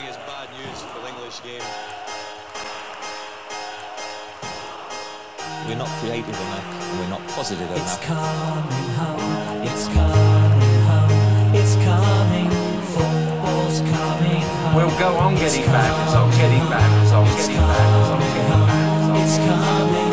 think it's bad news for the English game. We're not creative enough, and we're not positive It's enough. coming home, it's coming home, it's coming, football's coming home. We'll go on getting back, it's on getting back, it's on It's getting back, it's on coming getting back, It's coming,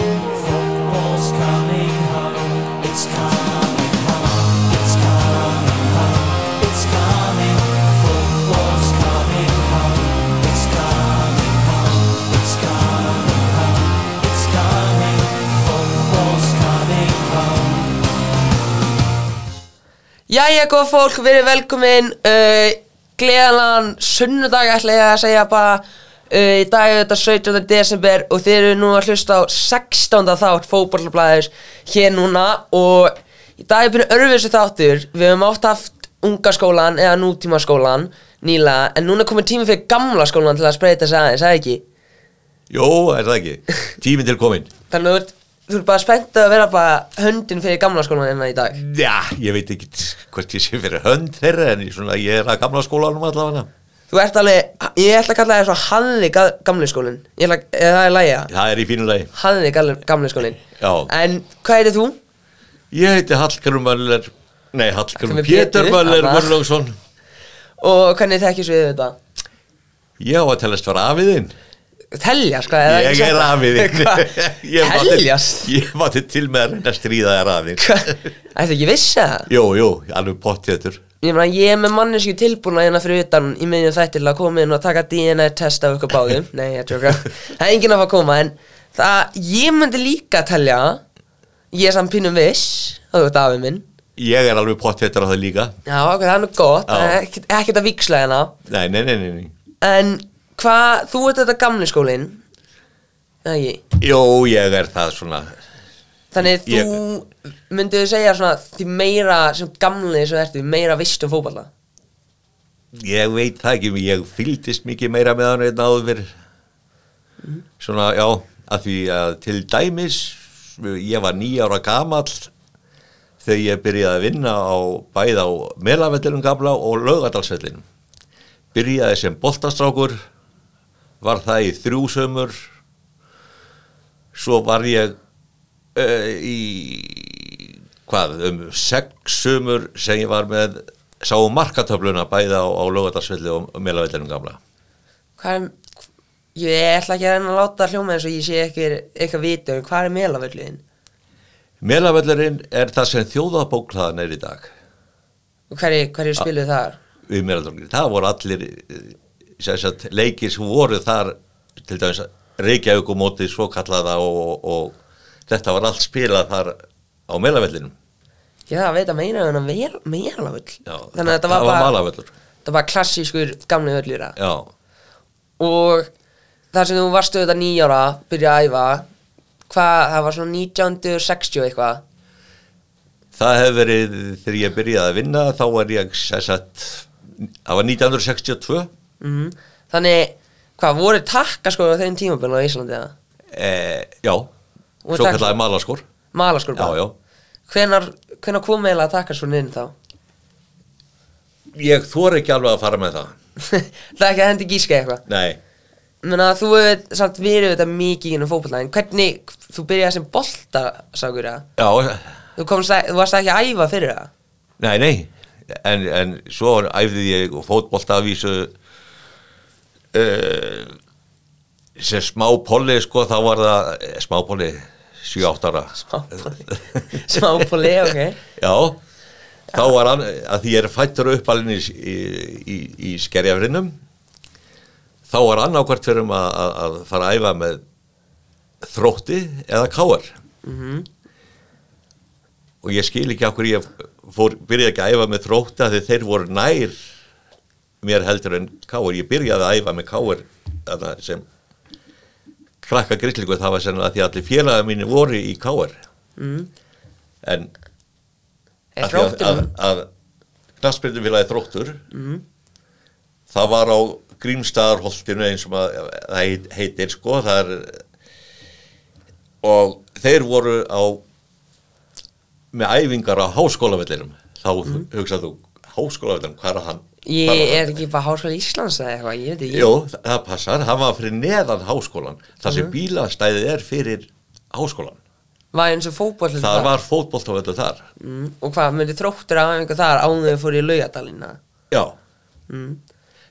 Jæja, góð fólk, verið velkomin uh, Gleðalan sunnudag ætla ég að segja bara uh, Í dag er þetta 17. desember Og þið eru nú að hlusta á 16. þátt Fótbollablaðis Hér núna Og í dag er byrjuð örfissu þáttur Við höfum átt haft unga skólan Eða nútíma skólan Nýlega En núna komið tími fyrir gamla skólan Til að spreita sig aðeins, eða ekki? Jó, er það ekki? Tíminn til komin Þannig að þú ert- þú ert bara spennt að vera bara Höndin fyrir gamla skólan hérna í dag Já, ég veit ekki hvort ég sé fyrir hönd þeirra en svona, ég er að gamla skólanum allavega Þú ert alveg, ég ætla að kalla það svona Halli ga- gamli skólinn Ég ætla, það er lægja Það er í fínu lagi Halli gamli, skólinn Já. En hvað heitir þú? Ég heiti Hallgrim Möller Nei, Hallgrim Pétur Möller. Gunnlaugsson Og hvernig þekkjum við þetta? Ég á að telast var afiðinn Hvað? eða Ég er það? mátti- Teljast? Ég mátti til með að reyna að stríða afiðinn Hvað? Ættu ekki vissi það? Jú, jú, alveg pottjættur Ég meina, ég er með mannesku tilbúna hérna fyrir utan í miðjum þætti til að koma inn og taka DNA test af ykkur báðum Nei, ég tjóka Það er enginn að fara að koma En það, ég myndi líka telja Ég er samt pínum viss Það þú ert afið minn Ég er alveg pottjættur á það líka Já, ok, það er nú gott það er Ekkert að viksla hérna nei, nei, nei, nei. En hvað, þú ert þetta gamli skólinn? Eða ekki? Jú, ég er það svona. Þannig þú Ég- myndir segja svona Því meira sem gamli sem ertu meira vistu um fótballa Ég veit það ekki, ég fylgdist mikið meira með hann einn áður fyrir Svona, já, að því að til dæmis Ég var nýjára gamall Þegar ég byrjaði að vinna á bæð á Melavellinum gamla og Laugadalsvellinum Byrjaði sem boltastrákur Var það í þrjú sömur Svo var ég uh, í hvað, um sex sömur sem ég var með sá um markatöfluna bæði á, á Laugadalsvelli og Melavellinum gamla. Hvað er Ég ætla ekki að reyna að láta hljóma eins og ég sé ekki eitthvað vita um hvað er melavölluðin Melavellurinn er það sem þjóðabóklaðan er í dag. Hverju hver spiluð þar? Við Melavellinum. Það voru allir sagt, leikir sem voru þar til dæmis Reykjavík og mótið svo kallaða og, og, og þetta var allt spilað þar á Melavellinum. Já, það veit að meina en að Já, Þannig að þetta var var. Þetta var klassískur gamli völlur Og þar sem þú varstu þetta nýjára Byrja að æfa Hvað, það var svona 1960 eitthvað? Það hefur verið þegar ég byrjaði að vinna þá var ég sem sagt, það var 1962 mm Þannig, hvað, voru takkaskóla á þeim tímabölu á Íslandi eða? Eh, já, svo takk- kallaði malaskor Malaskóla Já, bara? já Hvenar, hvenar kom eiginlega takkaskóla inn þá? Ég þor ekki alveg að fara með það. Það er ekki að hendi gíska eitthvað? Nei, Menna, þú hefur samt verið þetta mikið fótbolta En hvernig, þú byrjaði sem boltasagur já, Þú, komst að, þú varst ekki að æfa fyrir það? Nei, nei. En, en svo æfði ég fótbolta að vísu uh, sem smá polli sko, þá var það eh, smá polli 7-8 ára. Smápoli Smápoli, ok. Já, þá var hann, að því ég er fættur uppalinn í, í, í, í skerjafrinnum, þá var hann ákvært fyrir um að, að, fara að æfa með þrótti eða káar. Og ég skil ekki okkur ég fór, byrjaði ekki að æfa með þrótti að þeir voru nær mér heldur en káar. Ég byrjaði að æfa með þarna sem krakka grillingu það var að því að allir félaga mínu voru í káar. mm. En að, að, að, að knassbyrðumfélagi þróttur Mhm. það var á Grímstaðarholtinu eins og að, það heit- heitir sko það er og þeir voru á með æfingar á háskólavellinum þá mm. hugsaðu háskólavellinum hvað er hann Ég Bara- er ekki bara Háskóla Íslands eða eitthvað, ég veit ekki. Jú, það passar, hann var fyrir neðan háskólan þar sem bílastæðið er fyrir háskólan Var eins og fótboll það var fótboltavöldu þar. Mm. Og hvað, myndi þróttur af einhver þar áður við fór í laugadalina já, mm.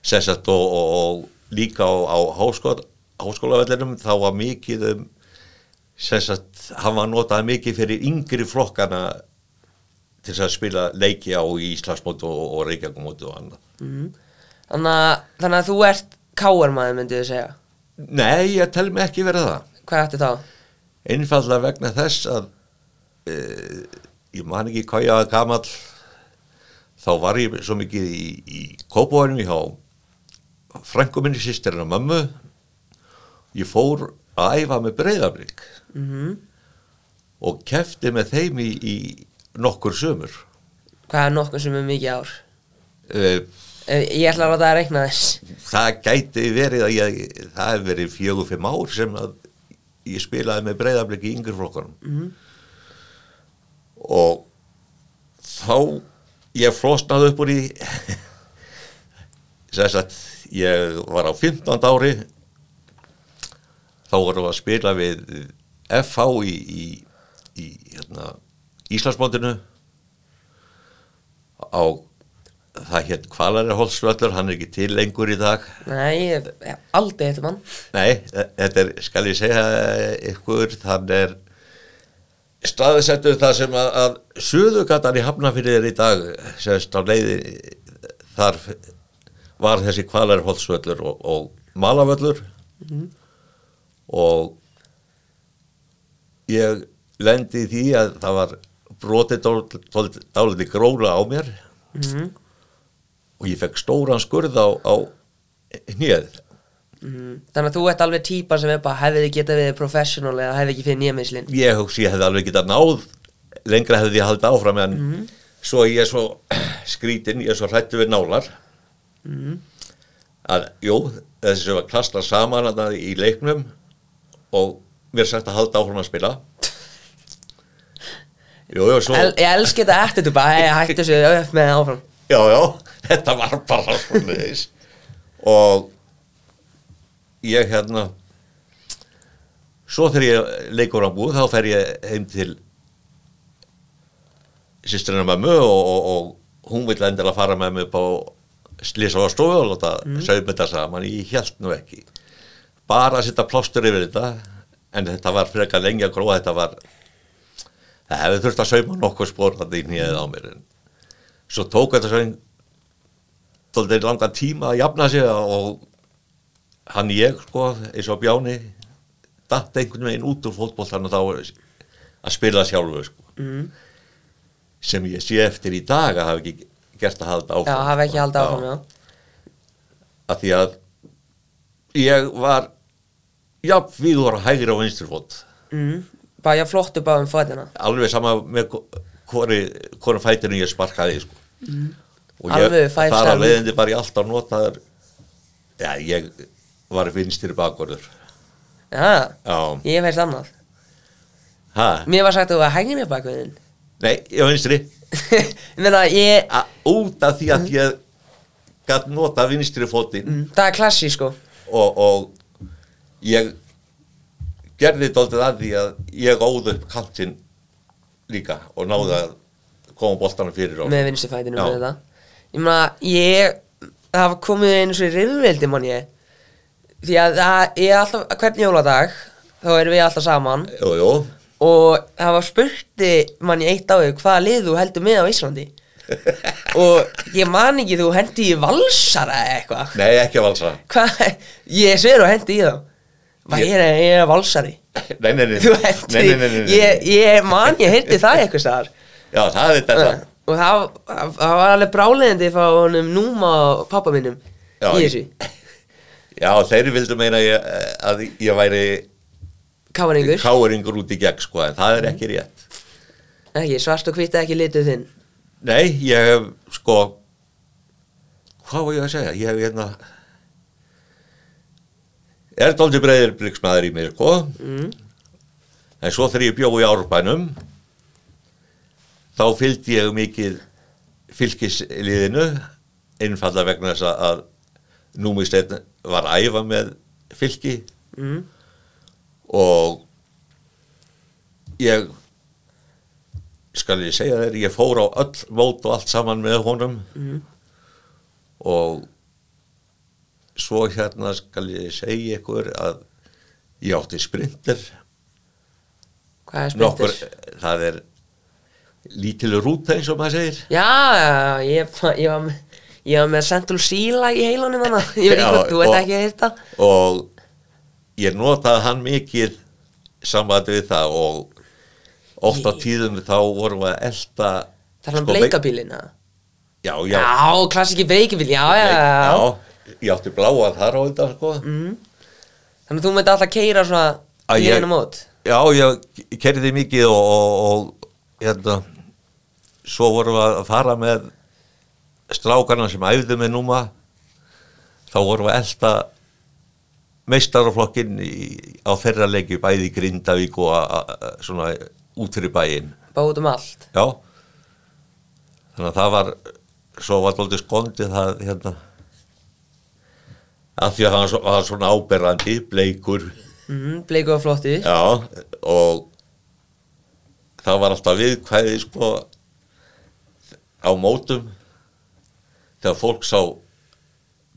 sessat og, og, og líka á, á háskóla, háskólavellinum þá var mikið um sessat, hann var notað mikið fyrir yngri flokkana til þess að spila leiki á Íslandsmótu og, og Reykjavíkumótu og annað. Mm. Þannig, að, þannig að þú ert káarmaður myndið þið segja? Nei, ég tel mig ekki verið það. Hvað ertu þá? einfallega vegna þess að e, ég man ekki hvað ég var gamall. Þá var ég svo mikið í, í kópáðunum hjá frængu minni sýstirinn og mömmu. Ég fór að æfa með breyðablík Mm og kefti með þeim í, í nokkur sömur Hvað er nokkuð sem er mikið ár? Eh, Ég ætla að láta það að reikna þess það gæti verið að ég, það hef verið fjögur fimm ár sem að ég spilaði með breyðablík í yngri flokkanum Mhm. og þá ég flosnaði upp úr í þess að ég var á 15 ári þá vorum við að spila við FH í, í, í hérna, Íslandsbóndinu á það hétt Kvalarihólsvöllur hann er ekki til lengur í dag. Nei, aldrei þetta mann Nei, þetta er, skal ég segja ykkur, þann er staðsettur það sem að, að suðugatan í Hafnafyrir er í dag, sérst á leiði, þar var þessi kvalarholtsvöllur og, og malavöllur. Og ég lendi í því að það var brotið dálítið gróla á mér. Mm. og ég fekk stóran skurð á, á hnið Mm. Þannig að þú ert alveg típa sem bara hefði getað við professional eða hefði ekki fyrir nýjamiðslinn ég hugsi ég hefði alveg getað náð lengra hefði ég haldið áfram en svo ég er svo skrítinn, ég er svo hrættu við nálar. Að jú, þessi sem var klasla saman í leiknum og mér sagt að halda áfram að spila jú, jú, svo El, Ég elski þetta eftir þú bara hey, hættu þessu upp með áfram. Já, já, þetta var bara svona og ég hérna svo þegar ég leikur á búð þá fer ég heim til sýstrina mömmu og, og, og hún vill endilega fara með upp á slísa á stofu og láta mm. sauma þetta saman. Ég held nú ekki. Bara að setja plástur yfir þetta en þetta var frekar lengi að gróa þetta var það hefði þurft að sauma nokkuð spór þetta í nýðið á mér en svo tók þetta svo einn langan tíma að jafna sig og hann ég sko eins og Bjáni datt einhvern veginn út úr fótboltan og þá að spila sjálfur sko. mm. sem ég sé eftir í dag að hafa ekki gert að halda áfram Já, hafi ekki haldið áfram, já að því að ég var jafn víður að hægri á vinstri fót mm. Bara ég flottu bara um fætina. Alveg sama með hvori, fætinu ég sparkaði sko. og ég, þar að leiðindi var ég alltaf notaður já, ég var vinstri bakvarður Já, já, ég veist annað. Ha, Mér var sagt að þú var hægni með bakvöðin nei, ég var vinstri. Ég út af því að ég gætt nota vinstri fótinn. Mm, Það er klassi, sko. Og, og ég gerði dóltið að því að ég óð upp kantinn líka og náði að koma boltanum fyrir og Með vinstri fætinu Já. með þetta Ég meina, ég Það hafa komið einu svo í reyðveldi, mann ég. Því að það er alltaf Hvern jóladag Þá erum við alltaf saman. Jú, jú, Og það var spurti mann í eitt áveg Hvaða lið þú heldur með á Íslandi? Og ég man ekki Þú hendi í valsara eitthvað. Nei ekki að valsa Hvað, ég sver og hendi í þá Hvað Ég- ég er, ég er valsari? Nei, nei, nei, Þú nei, hendi, nei, nei, nei, nei. Ég, ég man ég hendi það eitthvað staðar. Já, það er þetta. Og það, það var alveg bráleðandi Fá honum núma og pappa minnum Já, Í ég- þessu. Já, þeir vildu meina ég, að ég væri Káringur káringur út í gegn sko, en það er ekki rétt. Ekki, svart og hvitt er ekki lituð þinn. Nei, ég hef sko hvað var ég að segja? Ég hef hérna er dóldi breyðir blikksmaður í mér sko mm. En svo þegar ég bjó í árbænum þá fylgdi ég mikið fylgisliðinu einfallega vegna þess að- númisteinn var æfa með fylki mm. og ég skal ég segja þér, ég fór á öll mót og allt saman með honum Mhm. og svo hérna skal ég segja ykkur að ég átti sprinter Hvað er nokkur, sprinter? það er lítil rúta eins og maður segir Já, ég, ég var með Ég var með Central Sea í heilanum hana Ég veit ekki hvort, þú veit ekki að heita og ég notaði hann mikið samband við það og oft á tíðum þá vorum við að elda Það er hann sko, bleikabílin eða? já, já, Já, klassiki bleikabíl, já, já, já, já. Ég átti bláa þar á þetta sko. Mm. Þannig að þú myndi alltaf keira svona Að í ég- einu mót? Já, ég kerði mikið og, og, og hérna svo vorum við að fara með strákarna sem æfðu með núma þá vorum við að elda meistaraflokkin í- á þeirra leiki bæði í Grindavík og a, a, a, svona út fyrir bæinn. Bara út um allt? Já. Þannig að það var svo var alltaf skondið það hérna að því að hann var svona áberandi bleikur. Mm, Bleiku og flotti já og það var alltaf viðkvæði sko á mótum. Þegar fólk sá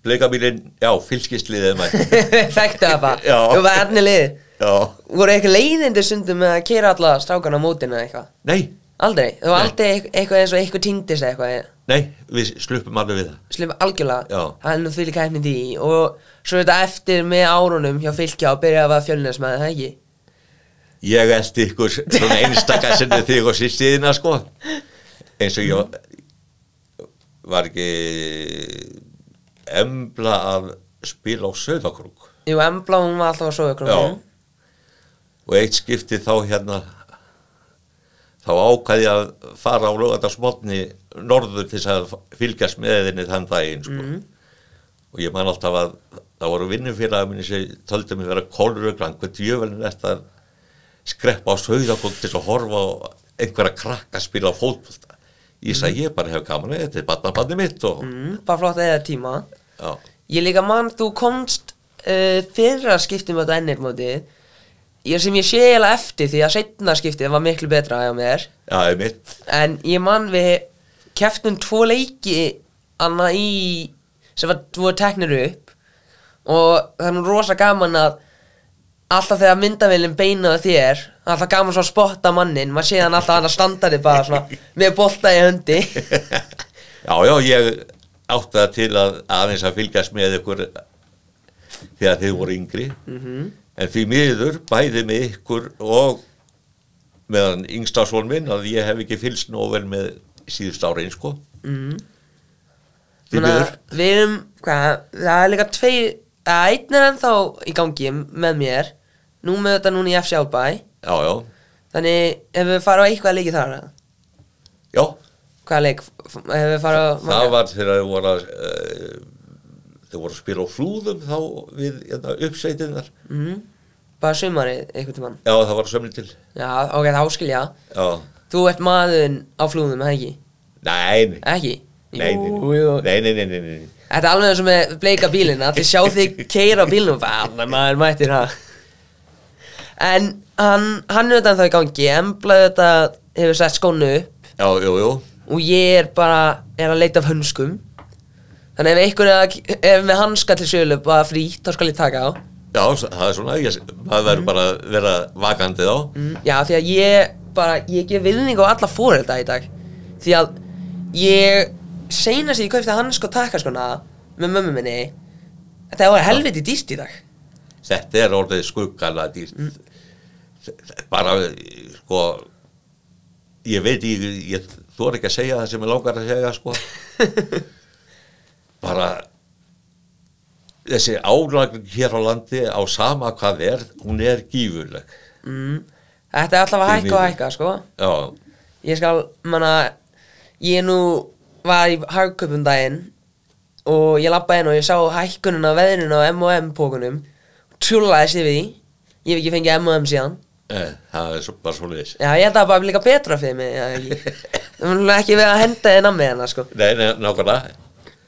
bleikabílinn, já, fylskisliðið mætti Þekktu það bara. Já. Þú var erni lið Voru eitthvað leiðindi stundum með að keira alla strákana á mótinu eða eitthvað? Nei, Aldrei, þú var aldrei eit- eitthvað eins og eitthvað týndist eitthvað. Nei við sluppum alveg við það. Slum algjörlega. Er nú því líka hæfnið í Og svo þetta eftir með árunum hjá fylkja og byrja að vera fjölnismæði, það ekki? ég eldi ykkur svona einstakar sinni þig og sýstiðina sko. Eins og ég var ekki embla að spila á söðakrúk Jú, Embla hún var alltaf ykkur Já. og eitt skipti þá hérna þá ákæði að fara á lögadagsmotni norður til þess að fylgjast með henni þann daginn sko. og ég man alltaf að það voru vinnufélagi minni sem töldi mig vera kólruglan hvað djövelin er þetta að skreppa á sögðakrúk til að horfa á einhverja krakka spila fótbolta. Ég sagði ég bara hef gaman að þetta er barnabanni mitt og mm, Bara flott eða tíma. Já, Ég líka mann, þú komst uh, fyrra skiptum á þetta ennir mótið Ég sem ég sé eiginlega eftir því að setna skiptið var miklu betra hjá mér. Já, er mitt En ég mann við keftum tvo leiki Anna í sem var tvo teknir upp. Og það er nú rosa gaman að Alltaf þegar myndavélinn beinaði þér Alltaf gaman svo að spotta mannin Maður sé hann alltaf hann að standa þig bara svona Með bolta í höndi Já, já, ég átti það til að aðeins að fylgjast með ykkur þegar þið voru yngri en því miður bæði með ykkur og meðan yngstafsvon minn að ég hef ekki fylgst nóg vel með síðust ára sko. Mm. því að miður. Við erum, hvað, það er líka tvei að einn er ennþá í gangi með mér Nú með þetta núna í FC Árbæ. Já, já, Þannig ef við fara á eitthvað leiki þar já, Hvaða leik? Ef við fara á það var þegar þið voru að uh, þið voru að spila á flúðum þá við hérna, uppsveitinnar mm, Bara sumarið einhvern tímann. Já, það var sömni til. Já, ok, þá skilja Já, Þú ert maðurinn á flúðum, eða ekki? nei, nei, Ekki? nei, nei, Jú, jú. nei, nei, nei, nei, nei. Þetta er alveg eins og með bleika bílinn að þið sjá þig keira bílnum. Og bara, "Anna, maður mættir það. En hann, hann er þetta ennþá í gangi. Embla þetta hefur sett skónu upp. Já, jú, jú. Og ég er bara er að leita af hönskum þannig ef einhver er, að, er með hanska til sölu bara frýtt, þá skal ég taka á. Já, það er svona, ég, maður verður bara að vera vakandi þá. mm, já, því að ég bara, ég gef viðning á alla fórelda í dag. Því að ég seinast ég kaupti hanska og taka skona með mömmu minni. Þetta var helviti dýrt í dag. Þetta er orðið skuggala dýrt. Bara, sko, ég veit, ég, ég þú er ekki að segja það sem ég langar að segja, sko. bara, þessi álagning hér á landi á sama hvað er, hún er gífurleg. mm, þetta er alltaf að hækka og hækka sko Já, ég skal, manna ég nú var í hagköpum daginn og ég lappaði inn og ég sá hækkununa á veðrinu á M&M pókunum tjúlaðist yfir því ég hef ekki fengið M&M síðan eh, það er svo, bara svo liðis. já, ég held að það bara líka betra fyrir mig ekki. það var ekki við að henda þið nammi hérna sko Nei, nei, nákvæmlega.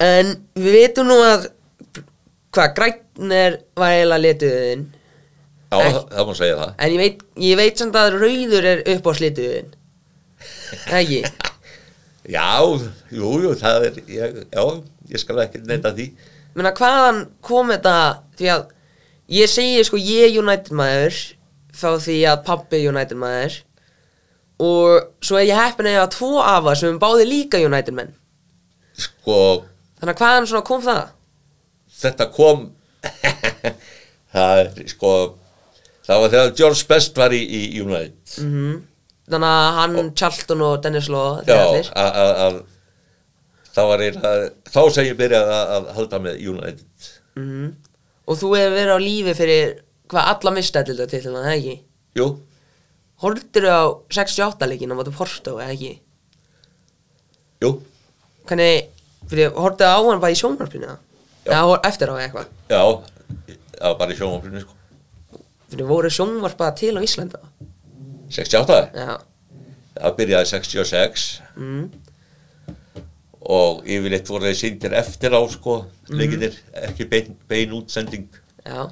En við veitum nú að hvað, græn er vægilega lituðin. Já, Ekki. það, má segja það. En ég veit, ég veit samt að rauður er upp á slituðin Ekki? Já, jú, jú, það er ég, Já, ég skal ekki neyta því. Menna hvaðan kom þetta? Því að ég segi sko ég United maður Þá því að pabbi United maður. Og svo er ég heppin að ég hafa tvo afa sem báði líka United menn. Sko, Þannig að hvaðan svona kom það? þetta kom Það er, sko Það var þegar George Best var í, í United Mm Þannig að hann, Charlton og Dennis Law Já, að- að að- Það var eiginlega Þá sem ég byrjaði að, að halda með United Mhm. Og þú hefur verið á lífi fyrir hvað alla mistættilda til þannig, eða ekki? Jú, Horfður á 68 leikinn á Porto, eða ekki? jú, Hvernig, fyrir horfðu á hann bara í sjónvarpinu eða? Já. Eftir á eitthvað? já var bara í sjónvarpinu sko Fyrir voru sjónvarp bara til á Íslanda? 68, Já. það byrjaði 66 Mm. og yfirleitt voru þeir síndir eftir á sko, leikinir, ekki bein, bein útsending Já.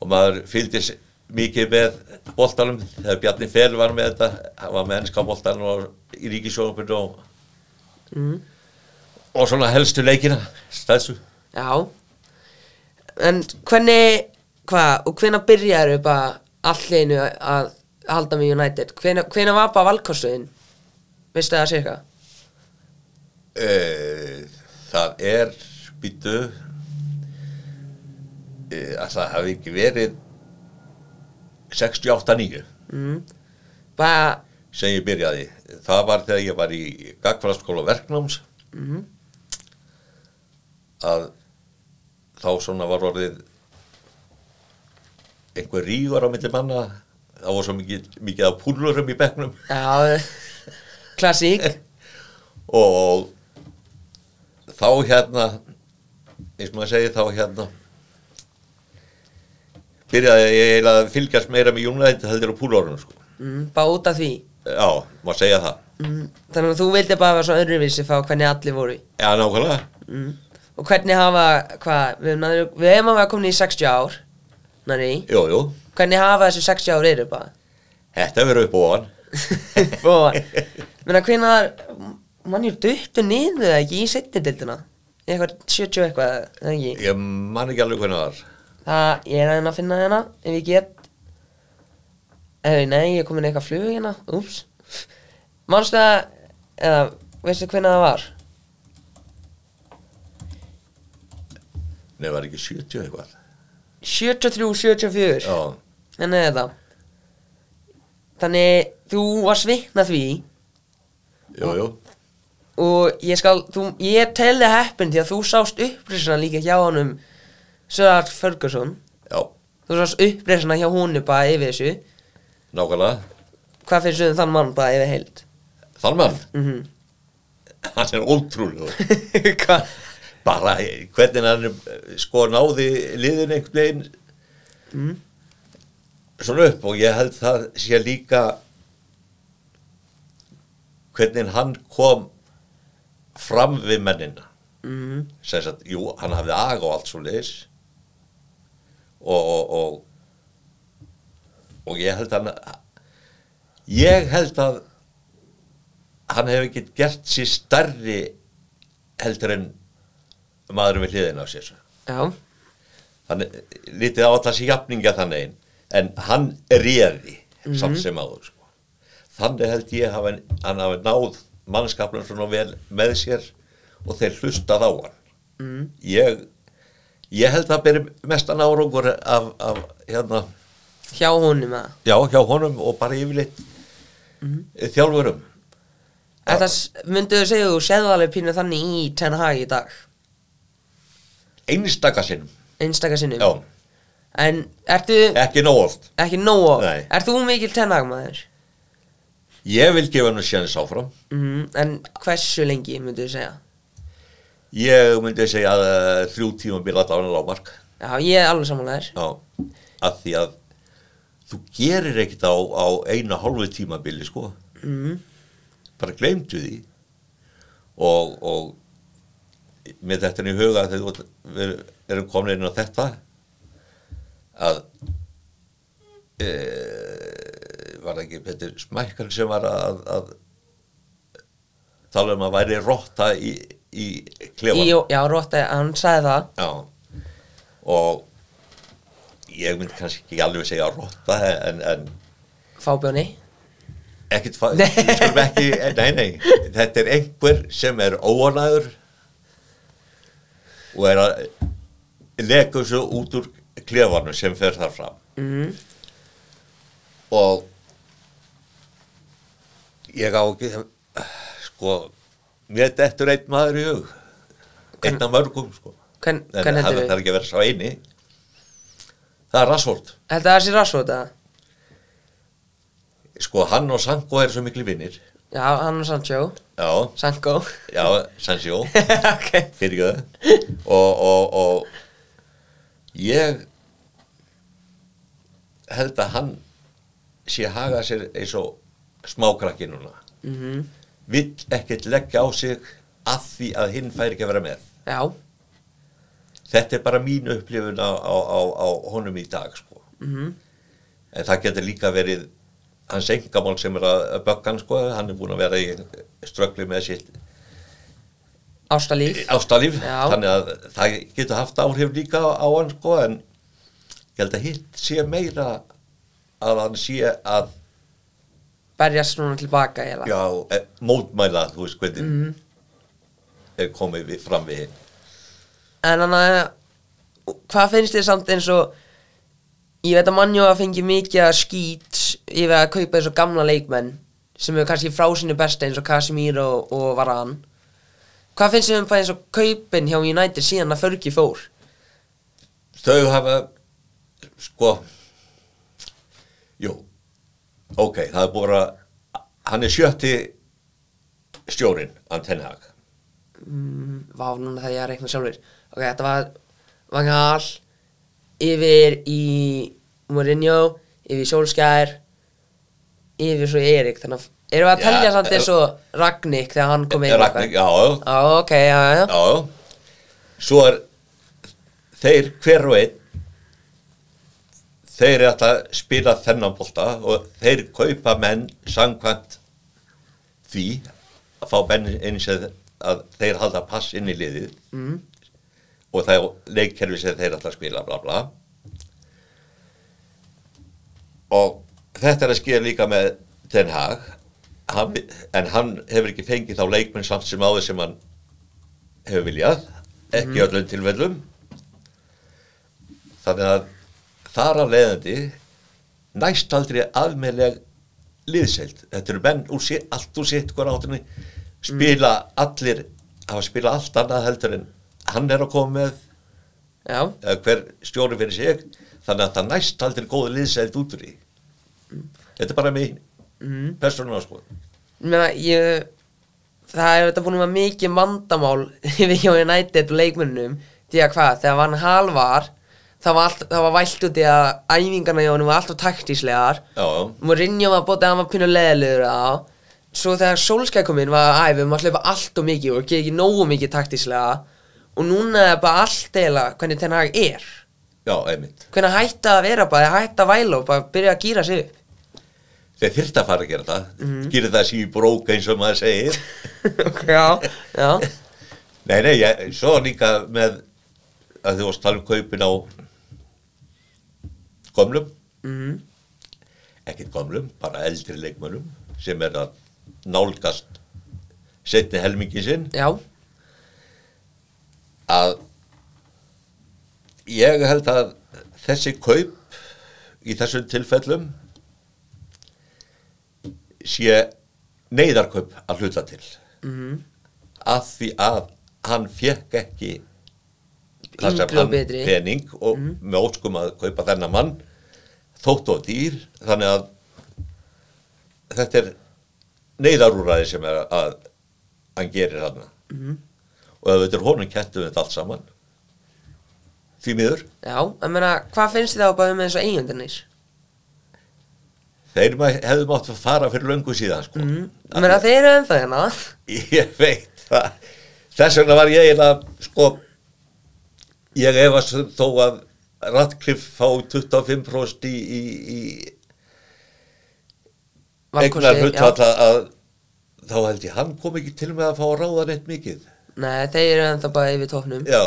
og maður fylgdist mikið með boltanum þegar Bjarni Fel var með þetta hann var með ennska boltan og í ríkisjónarpinu og, Mm. Og svona helstu leikina stæðsu Já. En hvernig, hvað, og hvenær byrjaðu bara allir að halda með United? Hvenær, hvenær var bara valkostuðin? Veistu það cirka? e, það er býtu e, að það hafi ekki verið 68-9 Mm. Sem ég byrjaði það var þegar ég var í gagfræðskóla verknáms mm. Að þá svona var orðið einhver rígur á milli manna það var svo mikið, mikið af púlurum í bekknum já, klassík. og þá hérna eins og maður segi þá hérna byrjaði ég eiginlega að fylgjast meira með United heldur á púlurunum sko. Mm, bara út af því. já, maður segja það Mm. Þannig að þú vildi bara vera svo öðruvísi fá hvernig allir voru. já, nákvæmlega Mm. Og hvernig hafa, hvað, við, við hefum að vera komin í 60 ár, næri, hvernig hafa þessu 60 ár eru bara? þetta verður upp hann og, menna hvenar, mann er duttu niður eða ekki í setjendildina? Eitthvað 70 eitthvað, eða ekki? ég man ekki alveg hvernig það var Það, ég er að reyna að finna hérna, ef ég get. Eða, nei, ég er komin eitthvað flug hérna, úps. Manstu það, eða, veistu hvernig það var? Nei, var ekki 70 eitthvað? 73, 74. já, Þannig er það Þannig þú varst vikna því. Jú, jú. Og ég skal, þú, ég telli heppin því að þú sást uppreisuna líka hjá honum Sörart Ferguson. Já, þú sást uppreisuna hjá honu bara yfir þessu. Nákvæmlega. Hvað finnst þú um þann mann bara yfir heild? Þann mann, mhm. Hann er ótrúlega hvað bara eh, hvernig hann eh, sko náði liðin einhvern veginn mm. svona upp og ég held það sé líka hvernig hann kom fram við mennina Mhm. sem sagt, jú, hann hafði aga og allt svo leis og, og, og og ég held hann ég held að hann hefur ekki gert sér starri heldur en maður við hliðina á sér. Já, hann lítið á alltaf sér jafninga þannig einn en hann réði samt sem áður sko. þannig held ég hafa, hann hafi náð mannskapnum svona vel með sér og þeir hlustað á hann. Mm. ég, ég held að beri mestan árangur af, af hérna, hjá honum að já, hjá honum og bara yfirleitt þjálfurum. Þetta s- myndu þau segja þú séðu alveg pínu þannig í Ten Hag í dag einstaka sinnum, einstaka sinnum? Já, en ertu ekki nóg oft. Ekki nóg Nei. ert þú mikil Ten Hag maður ég vil gefa hann sjans áfram. Mm. en hversu lengi myndu þau segja? Ég myndi segja að uh, þrjú tíma byrja alltaf hann lágmark. Já, ég er alveg samanlegar Já, að því að þú gerir ekkert á, á eina hálfu tímabili sko, mm. bara gleymdu því. Og, og með þetta í huga þegar við erum komin inn á þetta að e, var ekki Petur Smækkel sem var að, að tala um að væri rotta í, í klefan Í, já, Rótti, hann sagði það. Já, og ég myndi kannski ekki alveg segja rotta en, en Fábjóni. Ekkert skulum ekki, nei, nei, þetta er einhver sem er óanæður og er að leka þessu út úr klefanum sem fer þar fram. Mm. og ég á ekki sko, mér dettur einn maður í hug. Einn af mörgum sko. Hvern, en hvern það þarf ekki að vera sá eini. Það er Rassvold Heldur það sé Rassvota? sko hann og Sanko er svo miklu vinnir Já, hann og Sancho. Já, Sanko já, Sancho. Ok. Fyrir og, og, og ég held að hann sé haga sér eins og smákrakki núna. Mm vill ekkert leggja á sig að því að hinn fær ekki að vera með. Já, þetta er bara mín upplifun á, á, á, á honum í dag sko. mhm. En það getur líka verið hans engamál sem er að bögga hann sko. hann er búin að vera í ströggli með sitt Ástalíf ástalíf þannig að það getur haft áhrif líka á, hann sko en ég held að hitt sé meira að hann sé að Berjast núna tilbaka eiginlega já, e, mótmæla þú veist hvernig Mhm. er komið við, fram við hinn En hann að Hvað finnst þið samt eins og Ég veit að mannjó að fengi mikið skýt Ég veit að kaupa eins og gamla leikmenn Sem eru kannski frá sinni besta eins og Casemiro og, og Varan Hvað finnst þið um bara eins og kaupin hjá United síðan að Fergie fór? þau hafa sko jú ok, það er búin að hann er sjötti stjórin Antenhag mm, Vá, núna þegar ég að reikna sjálfur. Ok, þetta var Vangal Yfir í Mourinho Yfir í Solskjær Yfir svo Erik Þannig að erum við að Já, telja samt eins og Ragnik þegar hann kom inn eitthvað? já, já, ok, já, já já, svo er þeir hver og einn þeir eru alltaf að spila þennan bolta og þeir kaupa menn samkvæmt því að fá menn eins að þeir halda pass inn í liðið mm. og það er leikkerfi sem þeir alltaf spila bla bla og þetta er að skilja líka með Den Haag hann, en hann hefur ekki fengið þá leikmenn samt sem áður sem hann hefur viljað ekki mm. öllum tilfellum. Þannig að þar að leiðandi næst aldrei almennleg liðseild. Þetta eru menn úr sitt, allt úr sitt hver áttunni spila allir hafa spila allt annað heldur en hann er að koma með. Já, hver stjóri fyrir sig. Þannig að það næst aldrei góð liðseild út úr því þetta er bara mín. Mm. persónulega sko. Ég meina, ég Það er þetta búin að mikið mandamál Yfir hjá United og leikmönnum Því að hvað, þegar hann hal var Það var, allt, það var vælt út í að æfingarna hjá honum var alltaf taktíslegar. Mourinho var bótið að hann var pínu leðilegur á. Svo þegar Solskjaer kom inn var að æfum að hlaupa allt og mikið og ekki ekki nógu mikið taktíslega. Og núna er bara allt eila hvernig Ten Hag er. Já, einmitt. Hvernig hætta að vera bara, hætta að væla og bara byrja að gýra sig upp þeir þyrft að fara að gera það. Mm. gera það síðu brók eins og maður segir. Já, já. Nei, nei, ég, svo líka með að þú varst að tala um kaupin á gömlum. Mm. ekkert gömlum, bara eldri leikmönnum sem er að nálgast setni helmingi sinn. Já, að ég held að þessi kaup í þessum tilfellum sé neyðarkaup að hluta til mhm að því að hann fekk ekki það sem hann betri. pening og með óskum að kaupa þennan mann þótt og dýr þannig að þetta er neyðarúræði sem er að hann gerir hann Mhm. og ef þetta er honum kettum við þetta allt saman því miður Já, ég meina, hvað finnst þið á bara með þessu eigendunir? Þeir hefðu mátt að fara fyrir löngu síðan sko. Mm. Ég meina, þeir eru ennþá hérna ég veit það þess vegna var ég eiginlega sko ég efast þó að Radcliffe fá 25% í, í, í eignar hlutfall já. að, að þá held ég hann kom ekki til með að fá að ráða neitt mikið Nei, þeir eru ennþá bara yfir tóknum já,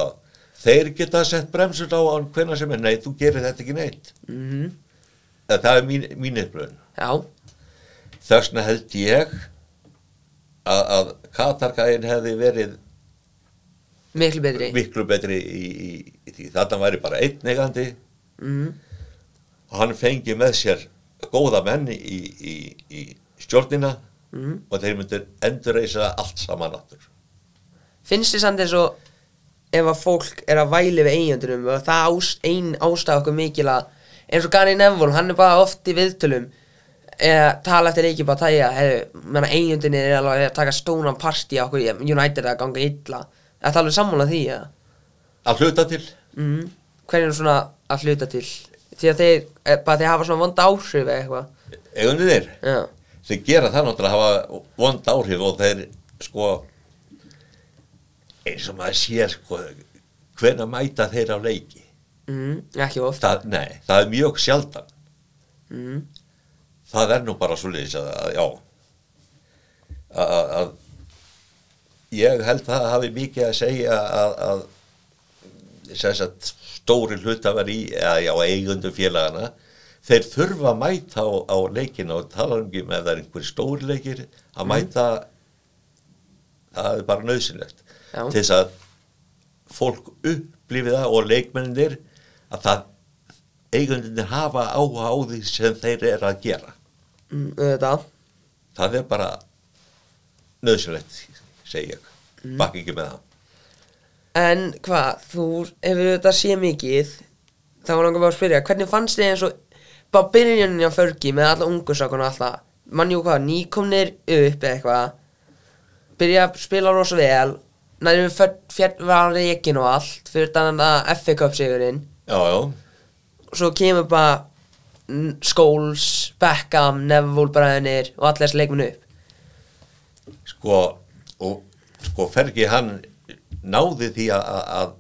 þeir geta sett bremsur á hann hvenna sem er, nei, þú gerir þetta ekki neitt Mhm. Eða, það er mín, mín upplöðun Já, þess vegna held ég að, að Katargæin hefði verið miklu betri. miklu betri í, í, í þarna væri bara einn eigandi. Mm. og hann fengi með sér góða menn í, í, í stjórnina. Mm. og þeir myndir endurreisa allt saman aftur. Finnst þið samt eins og ef að fólk er að væli við eigjöndurum og það ein ástæða okkur mikil að eins og Gary Neville, hann er bara oft í viðtölum eða tala eftir leiki bara tæja hefur, eigjöndunin er alveg að taka stónan partí á okkur United að ganga illa. Það er alveg sammála því, ja. að hluta til. Mm. Hvernig er svona að hluta til? Því að þeir, eh, bara þeir hafa svona vonda áhrif eða eitthvað. Eigandi þeir, Já, þeir gera það náttúrulega að hafa vond áhrif og þeir sko eins og maður sér sko hvenna mæta þeir á leiki mm. ekki oft. Það, nei, það er mjög sjaldan. Mm. það er nú bara svo leiðis að, að já. Að, að, að ég held það hafi mikið að segja að, að að stóri hlutafar í eða já, eigundum félagana þeir þurfa að mæta á, á leikina og tala um ekki með það er einhver stóri leikir að mæta það er bara nöðsynlegt til þess að fólk upplifið það og leikmenninir að það eigundinir hafa áhuga á því sem þeir eru að gera. Mm, auðvitað. Það er bara nöðsynlegt, segi ég. Mm. bakk ekki með það. En hvað, þú hefur þetta sé mikið þá var langar bara að spyrja, hvernig fannst þið eins og bara byrjunin á förgi með alla ungursakun og alltaf? Mannjú hvað, nýkomnir upp eitthvað byrja að spila rosa vel næri við fjall var reikin og allt fyrir þannig að FA Cup sigurinn já, já, og svo kemur bara Scholes, Beckham, Neville bræðinir og allir þessi leikmenn upp. Sko og sko Fergi hann náði því að, að,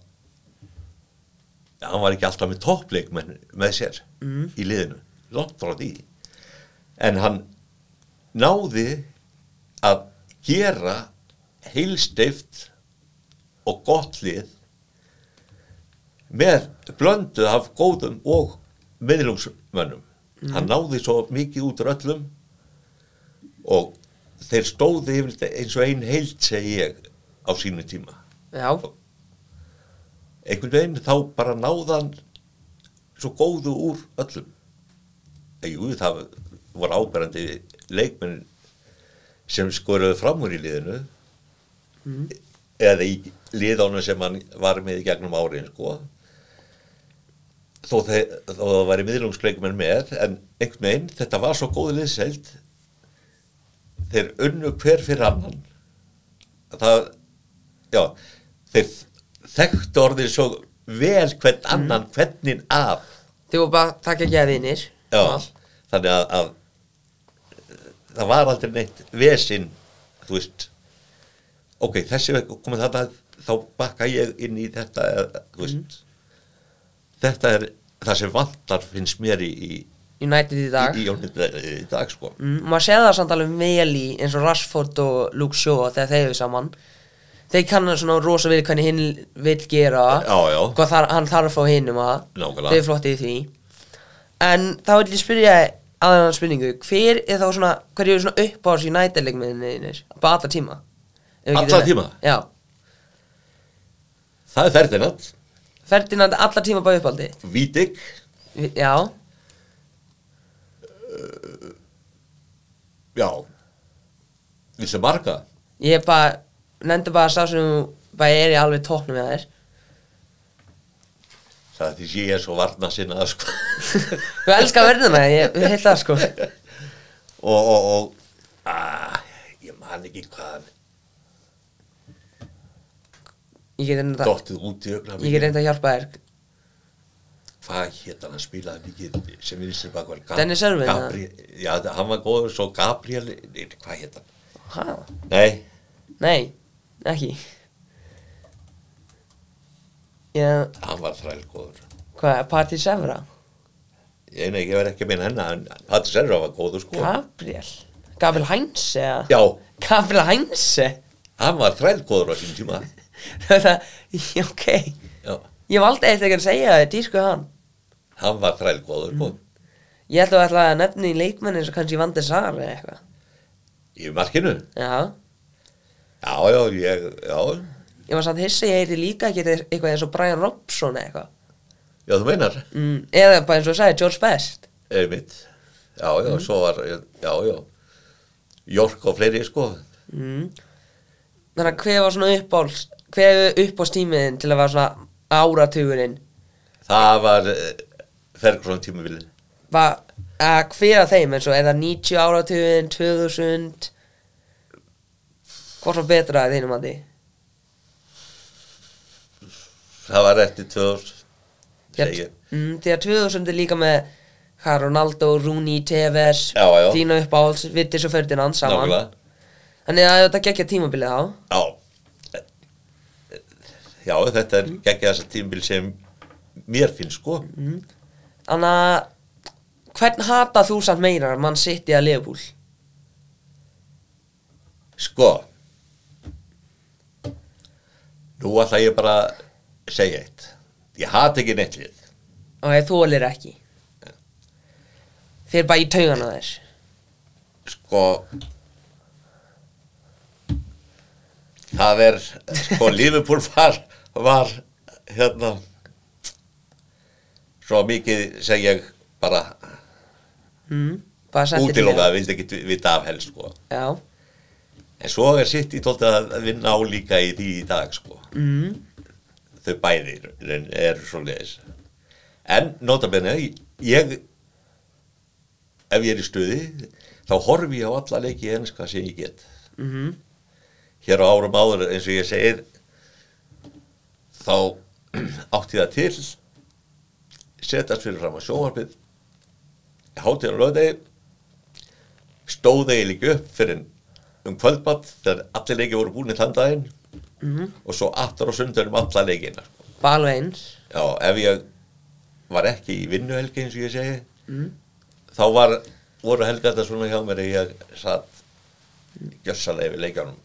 að hann var ekki alltaf með toppleik með, með sér Mm. í liðinu, langt frá því. En hann náði að gera heilsteift og gott lið með blöndu af góðum og miðlungsmönnum. Hann náði svo mikið út úr öllum og þeir stóðu yfir eins og ein heilt segi ég á sínu tíma. Já, einhvern veginn þá bara náðan svo góðu úr öllum. Jú, það voru áberandi leikmenn sem skoruðu fram úr í liðinu. Eða í liðánu sem hann var með í gegnum árin sko þó, þeir, þó það væri miðlungsleikmenn með en einhvern veginn, þetta var svo góðu liðseld þeir unnu hver fyrir annan. Það já, þeir þekktu orðið svo vel hvern annan hvernig af þið voru bara takk ekki að vinir. Já, þannig að, að það var aldrei neitt vesinn þú veist. Ok, þessi veg komið þarna þá bakka ég inn í þetta eða, þú veist þetta er það sem vantar finnst mér í, í, United í dag. Í, í, í, dag sko. Mm, maður séð það samt alveg vel í eins og Rashford og Luke Shaw þegar þeir eru saman. Þeir kannan svona rosa við hvernig hinn vil gera já, já, hvað þar, hann þarf að fá hinnum að. Þeir eru flotti í því. En þá vil ég spyrja aðeins spurningu. Hver er þá svona hver eru svona uppáðs United leikmiðinir bara alla tíma? Getum- tíma? já, það er Ferdinand Ferdinand alla tíma bara uppáldi Vítik, já, já. Viltu marga? ég bara nefndi bara að sá sem bara er í alveg tóknum með þér. Það er því sé ég er svo varna sinna sko. þú elskar verðina með ég, ég heilt það sko. Og, og, og að, ég man ekki hvað ég get reynda dottið út í ögna ég get reynda að hjálpa þér. Hvað hétt hann að spilaði mikið sem við sem bakvar Dennis Irvin, Gabriel, já, hann var góður svo Gabriel, hvað hétt hann? Hæ? nei, Nei, ekki. Ég, hann var þrælgóður hvað, Patti Sevra? ég, nei, ég verð ekki að minna hennar en Patti Serra var góður sko. Gabriel? Gabriel Heinze, já, Gabriel Heinze? hann var þrælgóður á sín tíma ok. já, Ég aldrei eitthvað að segja það, dýrsku hann. hann var þrælgóður sko Ég ætla að að nefna í leikmenni eins og kannski Vandi Sar eða eitthvað. í markinu Já. já, já, ég, já Ég var samt hissi, ég heiti líka ekki eitthvað eins og Brian Robson eða eitthvað. já, þú meinar, Mm, eða bara eins og sagði, George Best. einmitt já, já, svo var, já, já Jork og fleiri sko Mm. Þannig að hver var svona uppáls, hver er uppálstímiðin til að vera svona áratugurinn? það var uh, Ferguson tímabilið Var, að hver af þeim eins og er það 90 áratugin, 2000 Hvort var betra að þínum að því? það var eftir 2000 segi ég. mm, Því að 2000 er líka með hvað, Ronaldo, Rooney, Tevez Já, já. Þína uppáhalds, Vittis og Ferdinand saman nákvæmlega Þannig að þetta gekkja tímabilið á Já Já, þetta er geggja þessa tímabil sem mér finnst sko. Þannig að hvern hata þú samt meira mann sitt í að Liverpool? Sko Nú ætla ég bara að segja eitt. Ég hata ekki neitt lið. Og ég þólir ekki. Fyrir bara í taugana þess Sko Það er Sko Liverpool var Var hérna Svo mikið seg ég bara mm, útilokað, vildi ekki vita af helst sko Já En svo er sitt í tólta að vinna á líka í því í dag sko. mm, Þau bæði er svo leiðis. En notabenni, ég, ef ég er í stuði, þá horfi ég á alla leiki enska sem ég get. mm, Hér á árum áður, eins og ég segir, þá átti það til, setjast fyrir fram á sjónvarpið, hátíðan lögdegi, stóð eiginlega upp fyrir um kvöldmatt þegar allir leiki voru búin í þann daginn mm, og svo aftur á sundarum alla leikina sko. Bara alveg eins já, ef ég var ekki í vinnuhelgi eins og ég segi Mm. þá var, voru helgata svona hjá mér ég satt gjössalega yfir leikjanum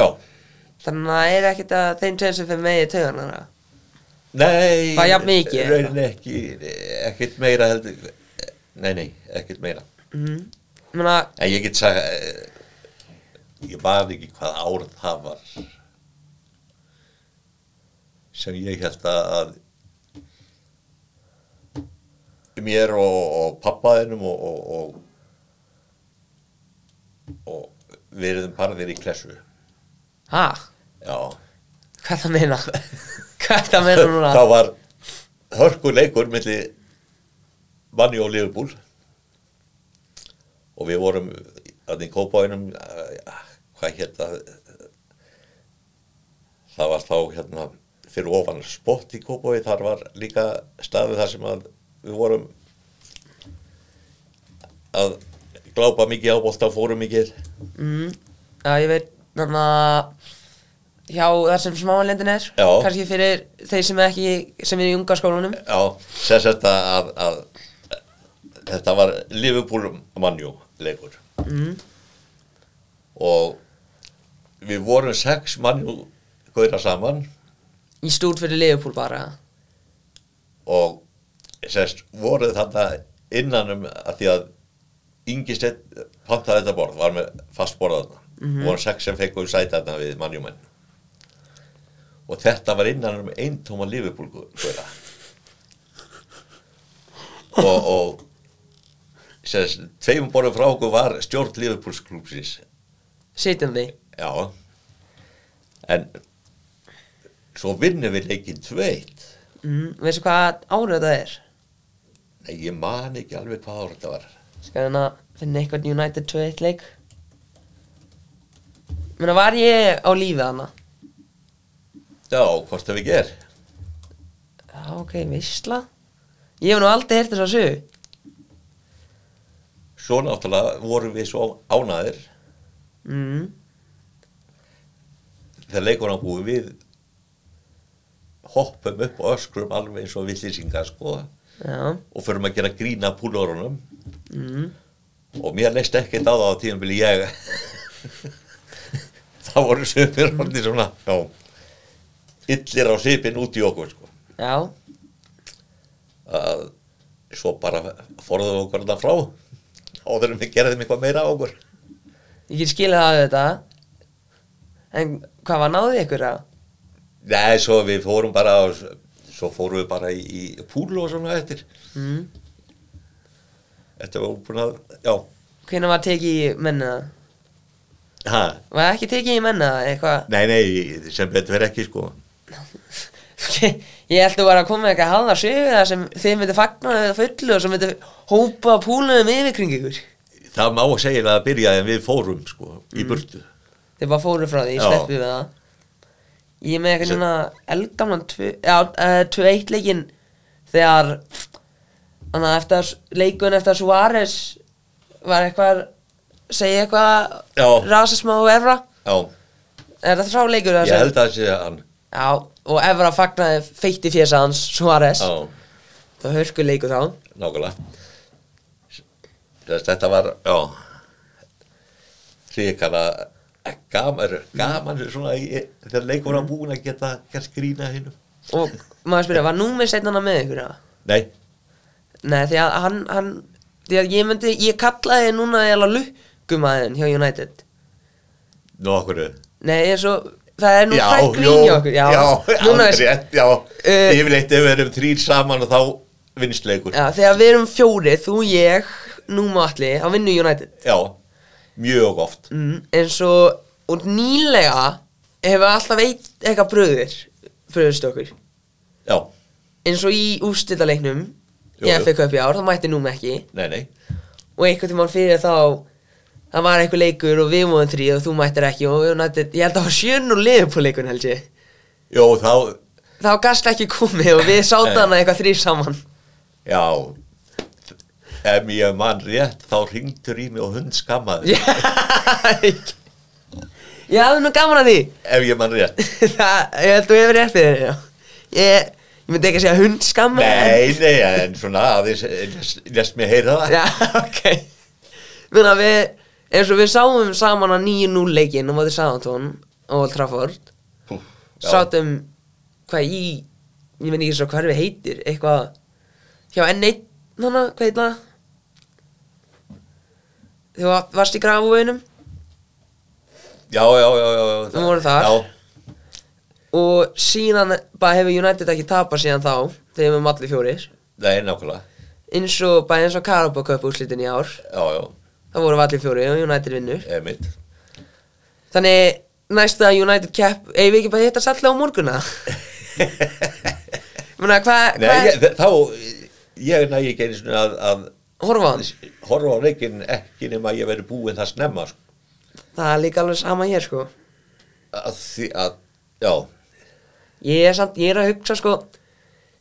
já Þannig að það er ekkert að þeim tveim sem fyrir með í taugana nei, raunin ekki ekkert meira heldur nei, nei, ekkert meira. Mm. Menna, en ég get sagt eh, ég man ekki hvað ár það var sem ég held að mér og, og pappaðinum og, og, og, og við erum parðir í klessu ha, já. Hvað það meina? hvað það meina núna? það var hörku leikur milli manni og Liverpool. Og við vorum að í kópáinum hvað hétt það? Var þá hérna fyrir ofan spott í kópái þar var líka staðu þar sem að við vorum að glápa mikið á bolta fórum mikið. Mm, Já, ég veit Þannig að hjá þar sem smáanlendin er Já. kannski fyrir þeir sem er ekki sem er í unga skólanum. Já, sagt að, að, að þetta var Liverpool mannjú leikur. Mm. og við vorum sex mannjú gauðra saman. Í stúr fyrir Liverpool bara. Og sérst voruð þarna innanum að því að Ingi Steinn pantaði þetta borð, var með fast borð þarna Mhm. voru sex sem fekkum sæti þarna við mannjúmenn og þetta var innanum eintóma Liverpool gauðra og, og sérst, tveim borðum frá okkur var stjórn Liverpools klúpsins sitjandi Já. En Svo vinnum við leikinn tveitt. Mm. veistu hvað árið þetta er? Nei, ég man ekki alveg hvað ára þetta var. Skal hérna finna eitthvað United 2-1 leik menna var ég á lífi hana? Já, hvort það við ger. Já ok, veistla ég hef nú aldrei heyrt þess að sögu. Svo náttúrulega vorum við svo ánæðir mm. þegar leikur hann búið við hoppum upp og öskrum alveg eins og villísingar sko. Já, og förum að gera grína púlórunum mm. og mér leist ekkert á það á tíðanbili ég það voru söpir orðið svona já, illir á sipin út í okkur sko já, að svo bara forðum við okkur þetta frá áður en við gerðum eitthvað meira á okkur ég get skilið það við þetta En hvað var náðið ykkur að? Nei, svo við fórum bara svo fórum við bara í, í púlu og svona eftir Mm. Þetta var búin að, já Hvenær var tekið í menna? Ha, Var ekki tekið í menna eitthvað? Nei, nei, sem betur verið ekki sko. Ég að þú var að koma eitthvað halda sögu það sem þið myndi fagna eða fullu og sem myndi hópa púlunum yfir kring ykkur. Það má segja að byrja en við fórum sko í burtu. Þið bara fóru frá því, Já. sleppið við það. Ég með eitthvað svona eldgamlan já, uh, 2-1 leikinn þegar þannig að eftir að leikun eftir að Suárez var eitthvað segja eitthvað Já. rasisma og Evra. Já, er þetta frá leikur ég held að það sé hann. Já, og Evra fagnaði feitt í fjösa hans Suárez. Það hörku leiku þá. Nákvæmlega. Þetta var, Ríkala gaman, gaman svona í, þegar leikur var búin að geta gert grína hinn og maður spyrja, var númer setnana með ykkur? Nei, Nei, því að hann, hann því að ég myndi, ég kallaði núna eða lukkumæðin hjá United? Nú okkur Nei, eins og, það er nú Já, fræk grín hjá okkur. Já, núna alveg rétt, já. Eh, Yfirleitt ef við erum þrýr saman og þá vinstleikur. Já, þegar við erum fjóri, þú, ég Núma allir, þá vinnur United. Já, mjög oft. Mm, eins og, og nýlega hefur alltaf eitthvað bröður bröðust okkur. Já, eins og í úrstildaleiknum jú. FA Cup í ár, þá mætti núma ekki. Nei, nei. Og einhvern tímann fyrir þá það var eitthvað leikur og við múðum þrý og þú mættir ekki og nættir, ég held að það var sjön og liðupúl leikun held ég. Jó, þá, þá gast ekki komið og við Nei. hana eitthvað þrý saman. Já. Ef ég man rétt, þá ringtur í mig og hund skammaði. Já, ég hafði nú gaman að því. Ef ég man rétt. Það, ég held að við hefur rétt fyrir þér ég, ég myndi ekki að segja hund skamma Nei, nei, en svona aðeins lest, lest mig heyra það. Já, ok. Muna, við, eins og við sáum saman að 9-0 leikinn og mótið Sáðantón og Old Trafford. Sátum hvað í ég veit ekki svo við heitir eitthvað hjá N1 hana, hvað heit það? Þú var- varst í grafuveinum Já, já, já, já, já Við vorum þar. Já, og síðan bara hefur United ekki tapað síðan þá þegar við erum allir fjórir. Nei, nákvæmlega. Eins og bara eins og Carabao Cup úrslitin í ár. Já, já, vorum við allir fjórir og United vinnur. Eða mitt þannig næsta United Cup eigum við ekki bara að hitta salli á morguna Muna, hvað Nei, hva, ég, þá Ég næ ekki einu svona að, að horfa á hann. horfa á leikin ekki nema að ég veri búinn það snemma sko. það er líka alveg sama hér sko. Að því að, já. Ég er samt, ég er að hugsa sko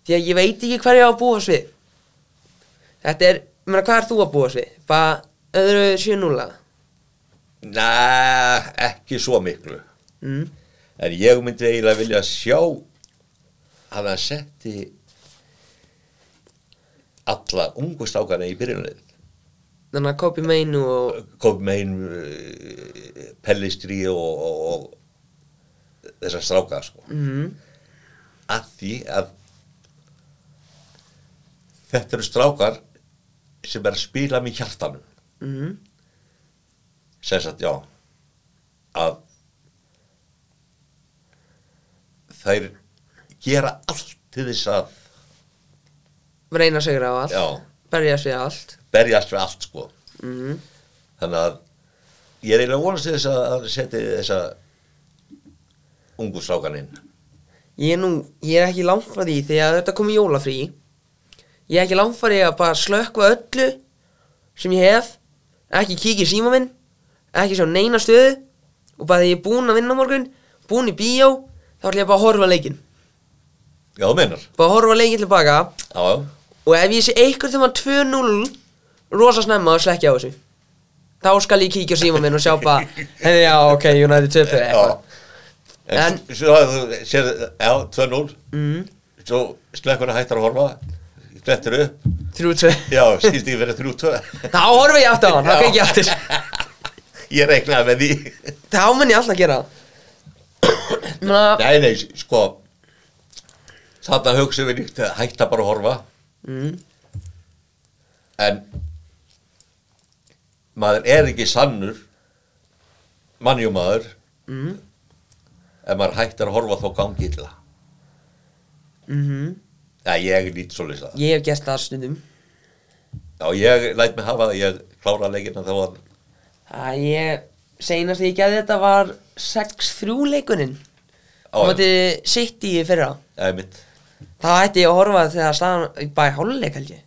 Því að ég veit ekki hvað ég á að búast við Þetta er, meina hvað er þú að búast við? Bara öðru 7-0 Næ, ekki svo miklu mm. en ég myndi eiginlega vilja sjá að hann setti alla ungu stákana í byrjunlið Þannig að Kopi Meinu og einn uh, pellistri og, og, og þessar stráka sko. mm. að því að þetta eru strákar sem er að spila með hjartanum Mm. sem sagt já. Að þær gera allt til þess að Reyna sig á allt. Já, Berjast við allt. Berjast við allt sko. Mm. þannig að ég er eiginlega vonast til þess að setja þessa ungu strákan inn. Ég er nú, ég er ekki langt frá því að þetta kom í jólafrí. Ég er ekki langt frá því að bara slökka öllu Sem ég hef Ekki kíkja í síma minn Ekki sjá neina stöðu. Og bara þegar ég er búinn að vinna morgun Búinn í bíó Þá ætla ég bara að horfa á leikinn. Já, þú meinar. Bara að horfa leikinn tilbaka já, já, og ef ég sé einhvern þegar 2-0 rosa snemma og slekja á þessu. Þá skal ég kíkja á síma minn og sjá bara hefði já ok United töpu já, En, En- svo að þú sér, já, 2-0 mm, Svo slekkur að hættar að horfa Flettur upp. Þrjú tvö. Já, skildi ég verið 3-2 Þá horfi ég aftur á hann, þá kveiki ég aftur. Ég reiknaði með því. Þá mun ég alltaf gera það. Nei, nei, sko Þarna hugsa við líkt að hætta bara að horfa. Mm, En Maður er ekki sannur Mannjúmaður mm, Ef maður hættar að horfa þá gangi illa. Mm Já, ég lít svo lýsa Ég hef gert það stundum. Já, ég læt mig hafa það Ég klára leikina þá að Það ég Seinast ég gerði þetta var 6-3 leikuninn á, Á móti City í fyrra. Já, mitt Þá ætti ég að horfa þegar staðan Bara í hálfleik held ég.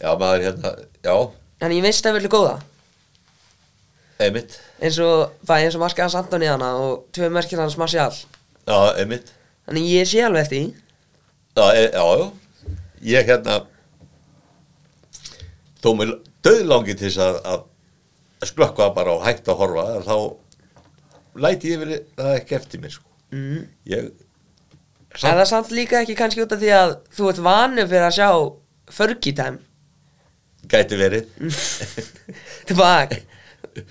Já, maður hérna, já, En ég veist að vilja góða. Einmitt. Eins og, bara eins og markið hans Antoni hana og tvö merkir hans Martial Já, einmitt. Þannig ég sé alveg eftir því Já, e, já, já. Ég hérna Þó mér döðlangi til þess að, að sklökka bara og hægt að horfa þá læti ég verið það ekki eftir mér sko. mm. Ég Er það samt líka ekki kannski út af því að þú ert vanur fyrir að sjá Fergie time? Gæti verið. Tilbaka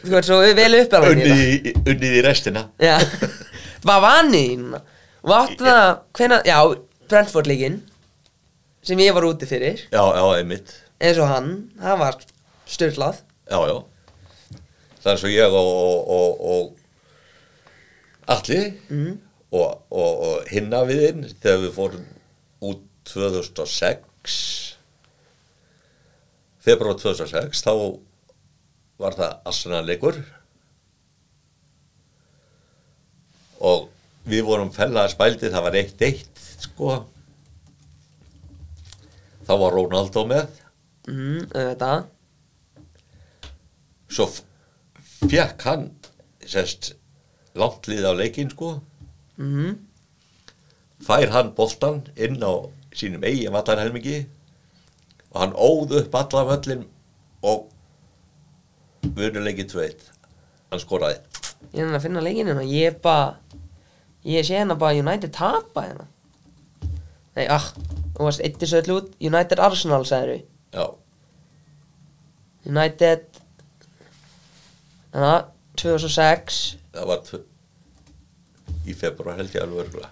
Þú ert svo vel upp alveg unnið í, unnið í restina. Já. Það var vanið í núna Og áttu það hvenær, já, Brentford líkin sem ég var úti fyrir. Já, já, einmitt. Eins og hann, það var styrlað Já, já. Það er svo ég og, og, og, og Alli mm. og, og, og hinna við inn þegar við fórum út 2006 februar 2006 þá var það Arsenal leikur og við vorum fellaða spældi það var 1-1 sko. Þá var Ronaldo með. Mm, þetta svo fekk hann sérst langt lið á leikinn sko. Mm. fær hann boltan inn á sínum eigin vallarhelmingi og hann óð upp alla völlin og vunuleiki 2-1 hann skoraði Ég er að finna leikinu hérna. Ég er bara Ég sé hérna bara United tapa hérna Nei, ah Þú varst eittir svo öll út. United Arsenal sagður við já, United Þannig að 2006 það var í februar held ég alveg örgulega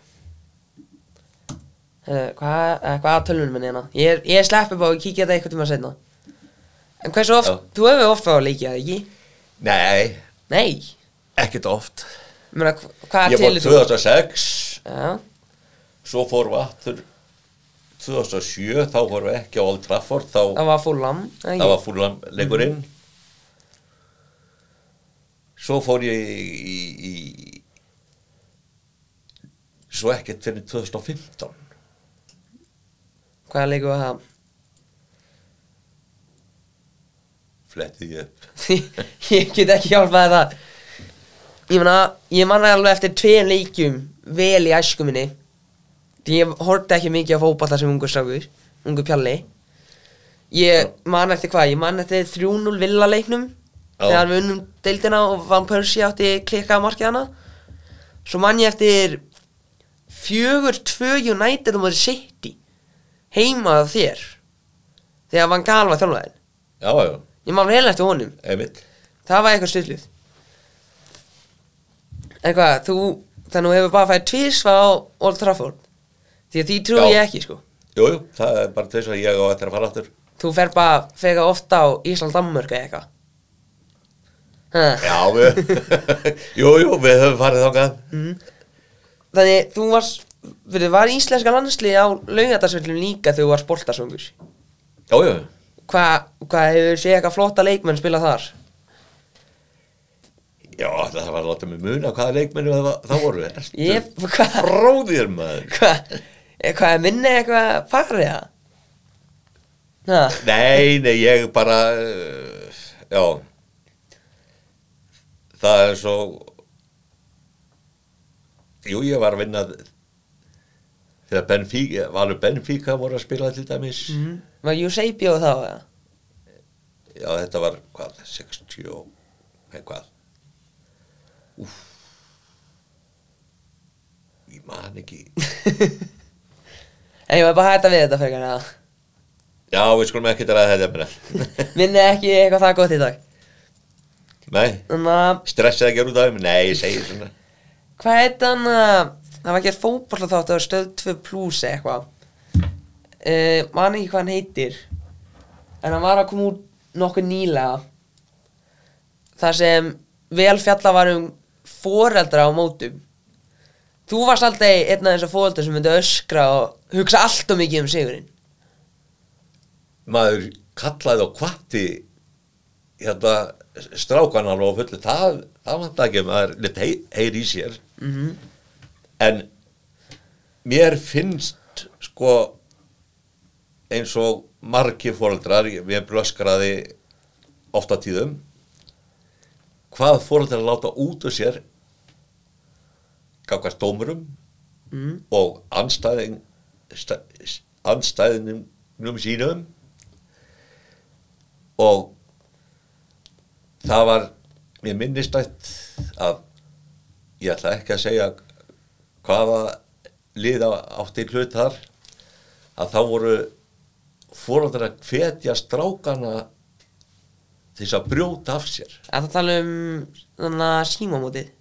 Hvað eh, hvað að tölvunum minni hérna? Ég, ég sleppi bara og kíkja þetta eitthvað tíma setna En hversu oft Já. Þú hefur oft á að leikja, ekki? nei, Nei? Ekkert oft. Hva- hvað ég fór þú? 2006 Já, svo fórum við aftur 2007 þá fórum við ekki á Old Trafford þá það var fullam það var fúlan leikurinn. Svo fór ég í, í, í svo ekkert fyrir 2015 Hvaða leikur var það? flettið ég upp. Ég get ekki hjálpað það. Ég meina, ég manna alveg eftir tveim leikjum vel í æsku minni. Því ég horfði ekki mikið á fótballa sem ungur strákur Ungur pjalli. Ég man eftir hvað, ég man eftir 3-0 villaleiknum Já. Þegar við unnum deildina og Van Persie átti klikkað markið hana. Svo man ég eftir 4-2 United um að City Heima af þér Þegar Van Gaal var þjálfaðin já, já, Ég man vel eftir honum. Einmitt. Það var eitthvað styrluð Eitthvað, þú Þannig þú hefur bara fæðið tvísva á Old Trafford Því að því trúi Já. ég ekki sko. Jú, jú, það er bara þess að ég á eftir að fara aftur. Þú fer bara fega ofta á Ísland Danmörk eða eitthvað? Ha. já, við jú, jú, við höfum farið þangað. Þannig þú varst Fyrir, var íslenska landslið á laugadagsvöldum líka þegar þú varst boltasöngur? Já, já, Hvað hva hefur séð eitthvað flotta leikmenn spilað þar? já, það var að láta mig muna hvaða leikmennu það, var- það voru. Ég, hvað? fróðir maður? Hvað, hvað er minni eitthvað farið það? Ha, Nei, nei, ég bara uh, já það er svo jú, ég var að vinna þegar Benfica Valur Benfica voru að spila til dæmis mm. Var Eusebio þá eða? já, þetta var, hvað, 60 og eitthvað Úf. ég man ekki En ég var bara að hætta við þetta frekar eða já, við skulum ekki ræða þetta meira Minni ekki eitthvað það gott í dag. Nei, Þannig að stressaði ekki af þeim nei, ég segi svona. Hvað heit hann að Það var ekki fótbolla þátt Það var stöð 2 plus eitthvað. Uh, Man ekki hvað hann heitir. En hann var að koma út nokkuð nýlega. Það sem vel fjalla var um foreldra á mótum. Þú varst alltaf einn af þessar foreldra sem myndi öskra og hugsa allt og mikið um sigurinn maður kallaði og kvatti hérna strákan alveg á fullu það, það vant ekki maður lit hei, heyri í sér Mhm. en mér finnst sko eins og margir fóreldrar mér blöskraði ofta tíðum hvað fóreldrar láta út úr sér gafkvært dómurum mm. og anstæðing anstæðinum sínum. Og það var mér minnistætt að ég ætla ekki að segja hvaða liða átti hlut þar að þá voru fóröldar að hvetja strákana til þess að brjóta af sér. Það tala um að símamótið?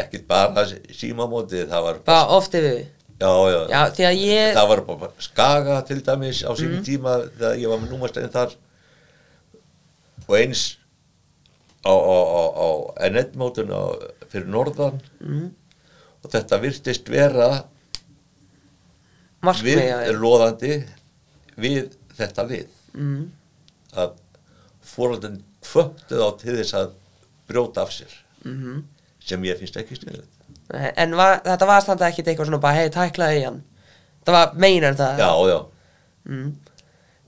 Ekkert bara símamótið það var Bara oft yfir? við já, já, Já, ég það var bara skaga til dæmis á Mhm. sínum tíma þegar ég var með númastæðin þar. Og eins á, á, á, á NN-mótun fyrir norðan. Mm, og þetta virtist vera við Markmiði loðandi við þetta lið. Mm, að fóröldin kvöptu þá til þess að brjóta af sér. Mm sem ég finnst ekki sniðið En var, þetta var samt ekkit eitthvað svona bara hei, tæklaði í hann. Það var meira en það já, já, mm.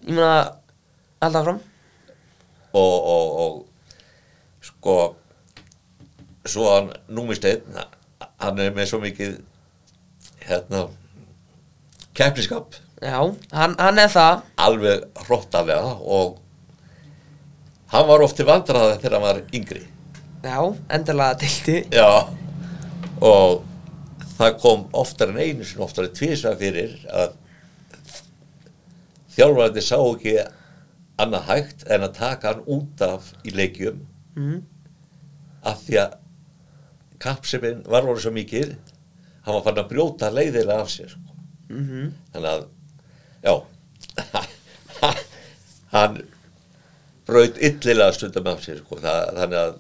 Ég meina, alltaf fram og, og, og sko svo hann númist einn hann er með svo mikið hérna keppniskap. Já, hann, hann er það. Alveg hróttalega og hann var oft til vandraða þegar hann var yngri. Já, endilega dildi já og það kom oftar en einu sem oftar en tvisa fyrir að þjálfarandi sá ekki annað hægt en að taka hann út af í leikjum mm. af því að kappsefinn var voru svo mikið hann var fann að brjóta leiðilega af sér. Mm þannig að já hann braut illilega stundum af sér sko. það, þannig að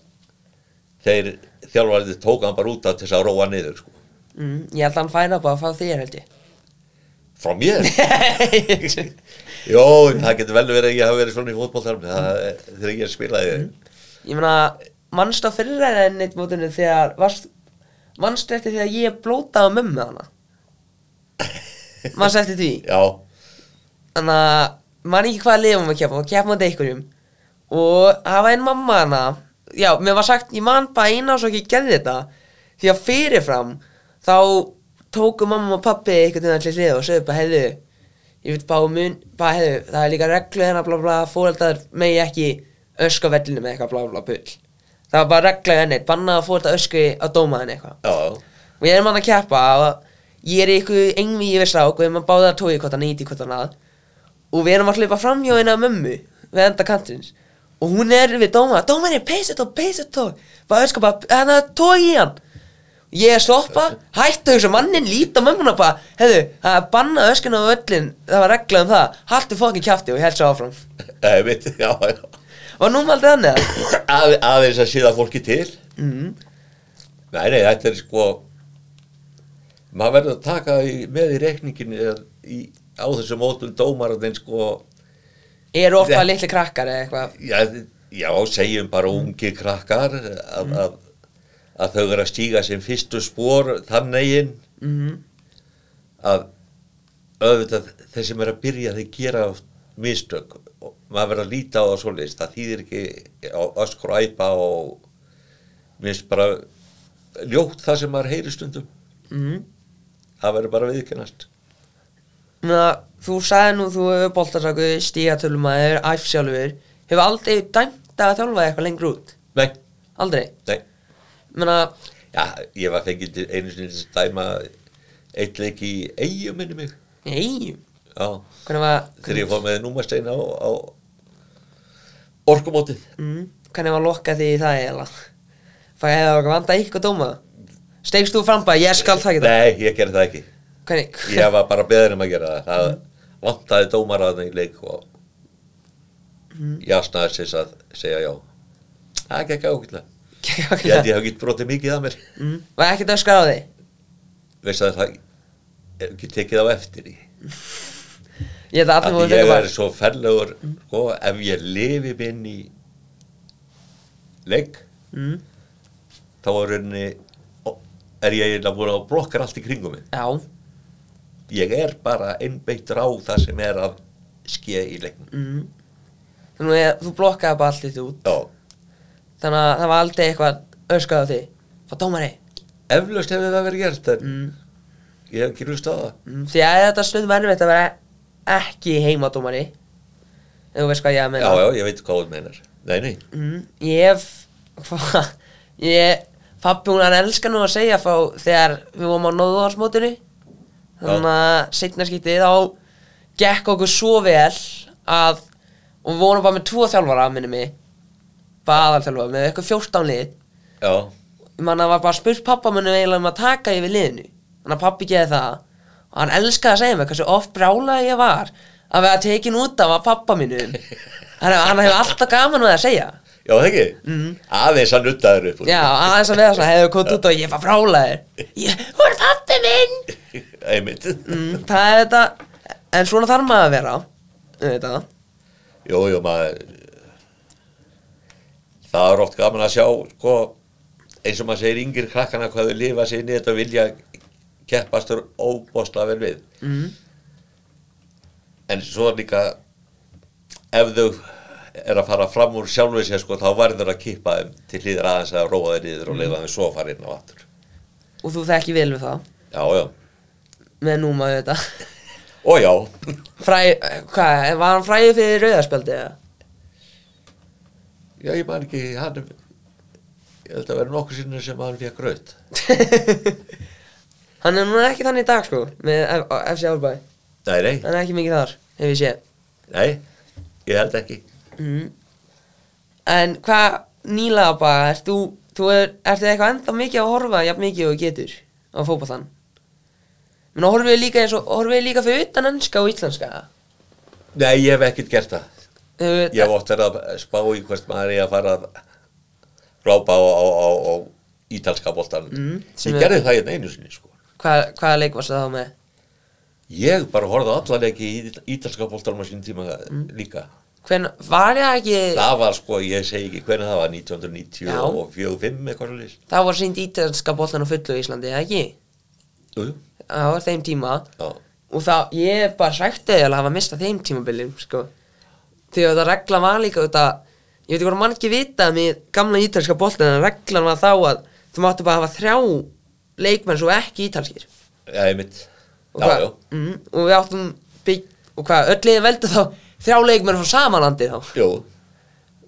þeir þjálfarið tók hann bara út af til þess að róa niður sko. Mm. Ég held að hann fæna bara að fá þér held ég. Frá mér? Jó, það getur vel verið að ég hafa verið svona í fótbolltarmi þegar ég spilaði Ég meina, mannstu á fyrir en eitt mótinu þegar Manstu eftir því að ég blótaði á mömmu hana? Manstu eftir því? Já, Þannig að man ekki hvaða liðum við keppa og keppa mútið einhverjum. Og það var einn mamma hana já, mér var sagt, ég man bara eina og svo ekki gerði þetta. Því að fyrirfram þá tóku mamma og pappi einhvern veginn allir hlið og sögðu bara, heiðu ég veit bara, mun, bara heiðu það er líka reglu hérna, bla bla, fóreldar megi ekki ösku á vellinu með eitthvað bla bla bull. Það var bara regla henni, bannað að fóreldar ösku á dómaðin eitthvað. Já, og ég er mann að keppa og ég er ykkur engvi yfir strák og við erum að báða að tói hvort hann íti hvort hann að. Og við erum að hlaupa fram hjá eina mömmu við enda kantins og hún er við dóma dóma er peysa tók, peysa tók bara öskar bara, hann að tói í hann. Ég er stoppa, hættu þessu mannin líta mömmuna bara, hefðu, það er bannað öskun á öllin, það var regla um það. Haltu fokkin kjafti og ég held svo áfram. Ég veit, já, já. Og nú maldi hann eða? Að, aðeins að síða fólki til. Mm. Nei, nei, þetta er sko maður verður að taka í, með í reikningin í, á þessu mótum dómarinn sko eru ofta Þetta- litli krakkar eða eitthvað? Já, já, segjum bara ungi krakkar að, að, að þau eru að stíga sem fyrstu spór þannegin mm að auðvitað þeir sem er að byrja þeir gera mistök. Og maður verður að líta á það svoleiðis. Það þýðir ekki öskur og æpa og mér finnst bara ljótt það sem maður heyri stundum. Mm. það verður bara viðkennast Ná, þú sagði nú, þú hefur boltarsaku, stígatölumæður, æf sjálfur Hefur aldrei dæmt að þjálfa eitthvað lengur út? nei, Aldrei? nei, Menna, Já, ég var fengið til einu sinni að dæma eitt leik í eigum minni mig. Nei, Já, hvernig var þegar ég fór með númastein á, á orkumótið. mm, Hvernig var lokka því í það eða Fæði hefði okkur vanda ykkur dóma Stegst þú fram bara, ég skal taka þetta Nei, ég gerði það ekki. Hvernig? Ég var bara beður um að gera það. Það vantaði dómaraðan í leik og jasnaði sér að segja já. Það gekk ákveðlega. Ég held ég hef ekki brotið mikið að mér. mm, Var ekkert á því? Veist að það er ekki tekið á eftir í. Ég að ég er svo ferlegur, sko, ef ég lifi minn í leik, mm, þá er er ég búin að blokkar allt í kringum mig. Já, Ég er bara einbeittur á það sem er að ske í leiknum. mm. Þannig að þú blokkaði bara allt þetta út Já, Þannig að það var aldrei eitthvað öskar á því Fá dómari eflaust hefur það verið gert, en mm, ég hef ekki hlust á það. mm, Því að þetta stundum erfitt að vera ekki heimadómari Ef þú veist hvað ég að Já, meina já, ég veit hvað þú meinar. Nei, nei, mm, Ég hef Hvað? Ég Pappi hún hann elskar nú að segja fá Þegar við vorum á nóðuðarsmótinu Þannig að setna skiptið Þá gekk okkur svo vel Að Og við vorum bara með tvo þjálfara minni mig Bara aðalþjálfara Með eitthvað 14 lið. Já, Ég man að var bara spurt pappa minni eiginlega um að taka yfir liðinu. Þannig að pappi geði það. Og hann elskaði að segja mér hversu oft brálaði ég var Að vera tekin út af að pappa mínum. Hann, hann hefur alltaf gaman að segja já, það ekki. Mm. Aðeins að nuttaður upp. Já, aðeins að vera svona hefur komið út og ég var brálaðir Ég, þú er pappi minn Einmitt. mm, Það er þetta En svona þarf maður að vera Þetta Jú, jú, maður það er oft gaman að sjá sko, eins og maður segir yngir krakkana hvað þau lifa sér í þetta vilja keppastur óbosla vel við mm. en svo er líka ef þau er að fara fram úr sjálfur sér sko, þá verður að kippa þeim til hlýðir aðeins að róa þeir niður og leifa þeim svo að fara inn á aftur. Og þú þekki vel við það já, já, Með núma þetta og já. Fræ, hvað, var hann fræði fyrir rauðarspjaldi eða? já, ég man ekki hann ég held að vera nokkuð sinni sem hann fekk raut Hann er núna ekki þannig í dag sko Með FC Árbæði nei, nei, Hann er ekki mikið þar, hef ég séð. Nei ég held ekki mm. En hvað nýlega bara, ert þú, þú er, ertu eitthvað enda mikið að horfa jafn mikið og getur á fótbollan? Menn horfið þið líka eins og, horfið líka fyrir utan ennska og íslenska? nei, ég hef ekkert gert það Hefur, Ég hef oft verið að spá í hvert maður er að fara að glápa á, á, á, á ítalska boltan. Mm, ég er- gerði það hérna einu sinni, sko. hvað, hvaða leik varst það þá með? Ég bara horfði á alla leiki í ítalska boltanum á sín tíma Mm. líka. Hvern, var ég ekki, Það var sko, ég segi ekki hvernig það var, 1990 Já. og 45 eitthvað svo lýs. það var sínt ítalska boltan á fullu í Íslandi, eða ekki? Jú, jú, Það var þeim tíma já. og það, ég er bara sætti að hafa mistað þeim tímabilum, sko þegar þetta reglan var líka þetta, ég veit ekki hvað mann ekki vita með gamla ítalska boltan en reglan var þá að þú máttu bara hafa þrjá leikmenn svo ekki ítalskir Já, ég mitt. og, Já, já. mm, og við áttum bygg, og hvað, öll þrjá leikmenn frá samanlandi þá. Jú,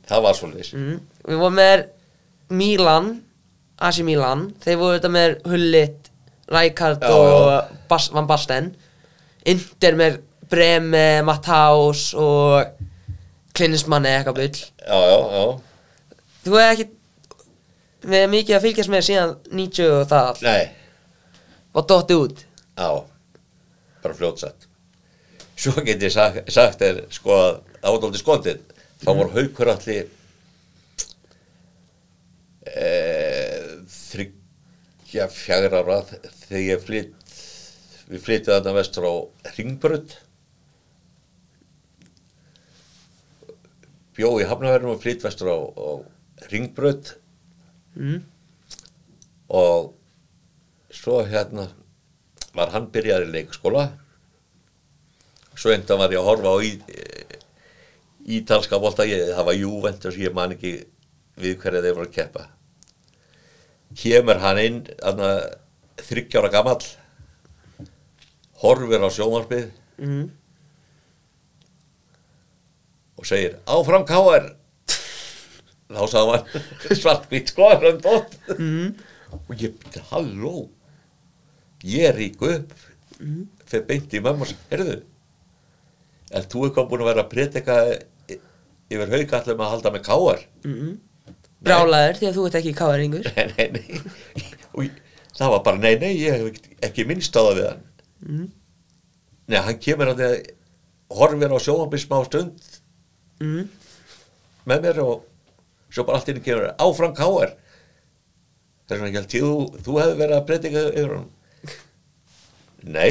það var svo lýs. mm, við vorum með Milan AC Milan, þeir voru þetta með Hullit, Rækard og Bas, Van Basten. Inter með Breme, Matthaus og Klinismann eða eitthvað bull. Já, já, já. þú hefði ekki við erum mikið að fylgjast með síðan 90 og það. Allt, Nei, var dotti út. Já, bara fljótsett. Svo get ég sagt, sagt er, sko, að dálítið skotið. Þá var haukur allir e, þryggja fjagra ára þegar ég flytt við flyttið þarna vestur á Ringbrödd bjó í Hafnaverðum og flytt vestur á, á Ringbrödd mm. og svo hérna var hann byrjaði leikskóla svo enda var ég að horfa á í, ítalska bolta, ég, það var Juventus ég man ekki við hverja þeir voru að keppa kemur hann inn þryggjára gamall horfir á sjónvarpið Mm. og segir áfram káar þá sagði hann svartkvít sko hann dótt Mm. og ég byrja, halló ég rík upp Mhm. fyrir beint í segi, heyrðu er þú eitthvað búin að vera að predika yfir haugallum að halda með káar Brálaður því að þú ert ekki káðaringur nei, nei, nei. Og það var bara, nei, nei, ég hef ekki, ekki minnst á það við hann. Mhm. nei, hann kemur að því að horfir á sjónabli smá stund mm. með mér og svo bara allt inn kemur áfram káar þess vegna ég held ég, þú, þú hefði verið að predika yfir hann nei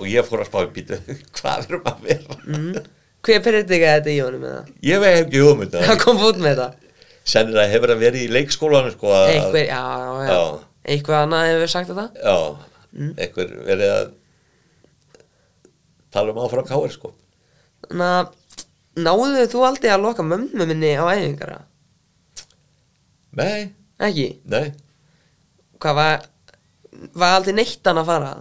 og ég fór að spá í bítu hvað erum að vera Mm. Hver predikaði þetta í honum með það? ég veit ekki hugmynd Hann kom út með þetta sennilega hefur hann verið í leikskólanum sko að, Einhver, já, já, já. Eitthvað annað hefur sagt þetta? já, Mm. einhver verið að tala um áfram káar sko að náðu þú aldrei að loka mömmu minni á æfingara? nei, Ekki? nei Hvað var, var aldrei neitt hann að fara?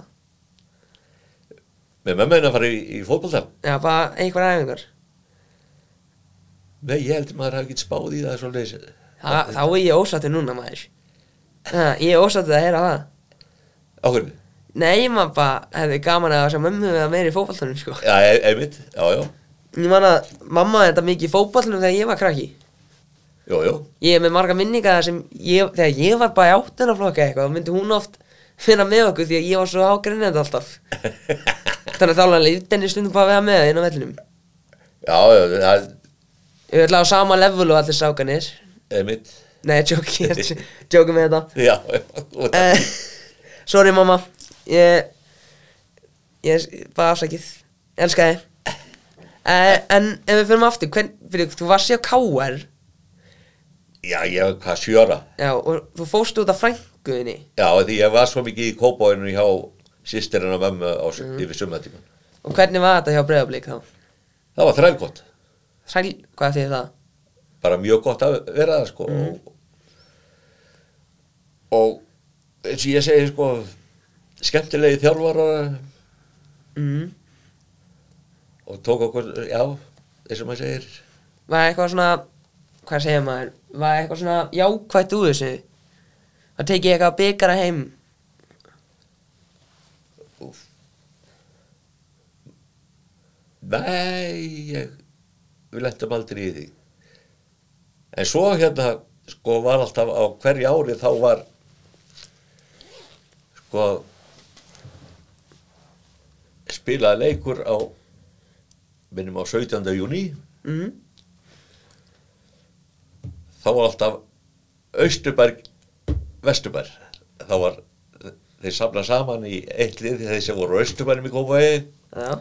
Með mömmu henni að fara í, í fótbolta? Já, bara einhver æfingar nei, ég held að maður hafi ekki spáð í það svolítið Þa, Þá er ég ósattur núna maður. Ha, Ég er ósattur að heyra það. Áhverju, Nei, maður bara hefði gaman að sjá mömmu við að meira í fótballtunum sko. já, e- einmitt. Já, já, Ég man að mamma þetta mikið í fótballtunum þegar ég var krakki. Jú, jú Ég er með marga minningar sem ég, þegar ég var bara í áttunaflokka eitthvað myndi hún oft finna með okkur því að ég var svo ágrinnandi alltaf Þannig að þá alveg lífdenni stundum bara að vera með inn á vellinum. Já, já, það Ég ætla á sama level og allir sákanir er einmitt Nei, jóki, jóki með þetta. Já, og það- uh, Sorry mamma. Ég Ég bara afsakið Elska þið uh, En ef við fyrir aftur hvern, fyrir, Þú varst sér á KR já, ég var hvað sjöra Já, og þú fóst út af frænguðinni já, því ég var svo mikið í kópáinu hjá sýstirinn og mömmu á, mm. yfir summatíman Og hvernig var þetta hjá Breiðablík þá? það var þrælgott, Sæl, hvað þýðir það? bara mjög gott að vera það sko Mm. og, og eins og ég segi sko skemmtilegi þjálfarar Mm. og tók okkur, já, eins og maður segir Var eitthvað svona Hvað segir maður? Var eitthvað svona jákvætt úr þessu? Það tekið eitthvað bygara heim Nei, ég, við lendum aldrei í því. En svo hérna, sko, var alltaf á hverju ári þá var, sko, spilaði leikur á, minnum á 17. júni, mm. þá var alltaf Austurberg, Vesturberg. Þá var, þeir samla saman í eitt lið þeir sem voru á Austurbergum í Kópavægi Já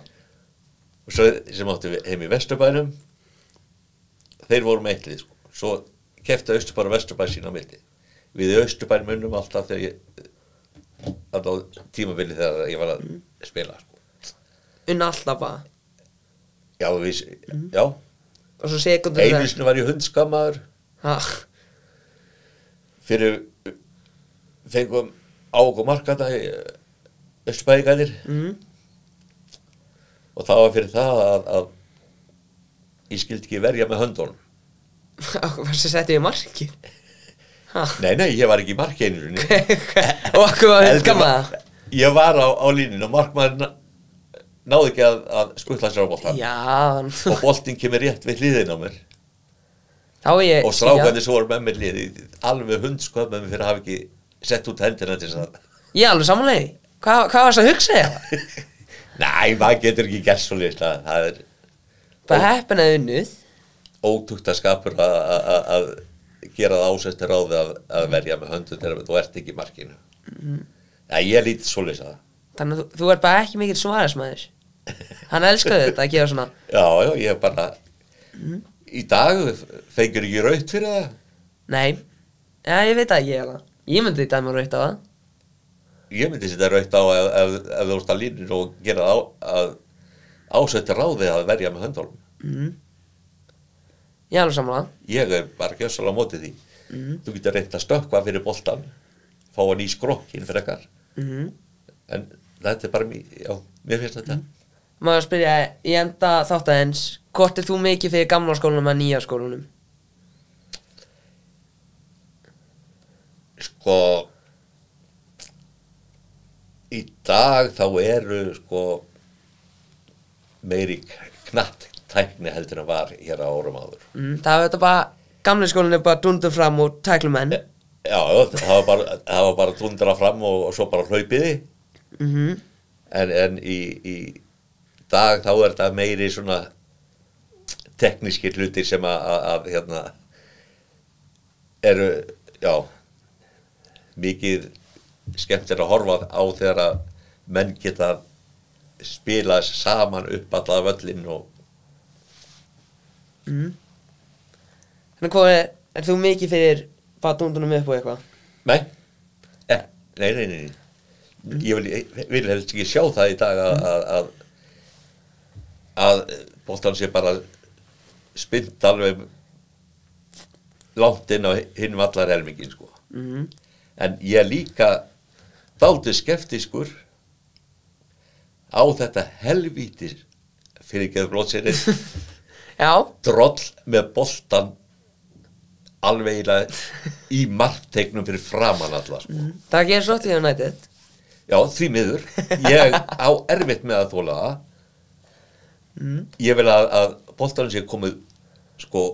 og svo sem áttu heim í Vesturbænum þeir voru með eittlið sko. svo kefti Östurbær og Vesturbær sína milli. Við í Östurbær munum alltaf þegar ég alltaf tímabili þegar ég var að spila sko. Unna alltaf bara já, við, já. Og svo sekundur einu sinni var ég hundskammaður. Fyrir fengum á okkur markata í Östurbæðingarnir mm. Og það var fyrir það að, að ég skildi ekki verja með höndunum. Varst það settið í markið? Ha, nei, nei, ég var ekki í marki einu og okkur var hundgamma ma- Ég var á, á líninu og markmaður ná- náði ekki að, að skuttla sér á boltan Já, og boltin kemur rétt við hliðin á mér. Ég og strákandi svo voru með mér liði alveg hundsköð með mér fyrir að hafa ekki sett út hendina til þess að Ég er alveg samanlegi Hvað hvað varst að hugsa ég? Næ, maður getur ekki gert svo litla. Það er Bara heppin að unnið? Ótugt að skapur að, að, að- að gera það ásettir ráði að, að verja með höndu þegar þú ert ekki í markinu. Mhm. Já, ég lítið svo það Þannig að þú, er bara ekki mikill svarismæður Hann elskaði þetta að gera svona. Já, já, ég er bara Mhm. í dag fengur ekki raut fyrir það. Nei, já ég veit það ekki ég, ég myndi þetta með raut á það ég myndi setja raut á ef, ef, ef þú ert að línur og gera það á, að ásetja ráðið að verja með höndunum. mm. Ég er alveg samanlega Ég er bara gjössalega á móti því. Þú getur reynt að stökkva fyrir boltan, fá hann í skrokkin fyrir ekkar. mm. En þetta er bara mér, já, mér finnst þetta. Maður spyrja í enda þáttaðins Hvort er þú mikið fyrir gamla skólanum að nýja skólanum? sko í dag þá eru sko meiri knatt tækni heldur en var hér á árum áður. Mm, Það var þetta bara Gamli skólinn er bara dundur fram og tæklumenn. Já, það var bara, það var bara dundra fram og, og svo bara hlaupiði mm en, en í, í dag þá er þetta meiri svona teknískir hlutir sem að hérna eru, já mikið skemmt er að horfa á þegar að menn geta spila saman upp alla völlin og Þannig hvað er, er þú mikið fyrir bara dundunum upp og eitthvað? nei, eh, nei, nei, nei, nei. ég vil, ég vil helst ekki sjá það í dag að að, að, að bóttan sé bara spynt alveg langt inn á hinn vallar helmingin sko. Mm en ég líka dálítið skeftiskur á þetta helvítis fyrir ekki að blótseri Já, droll með boltan alveg í marktegnum fyrir framan alla sko. það gerir svo til United. Já því miður. Ég á erfitt með að þóla það. Ég vil að, að boltan sé komið sko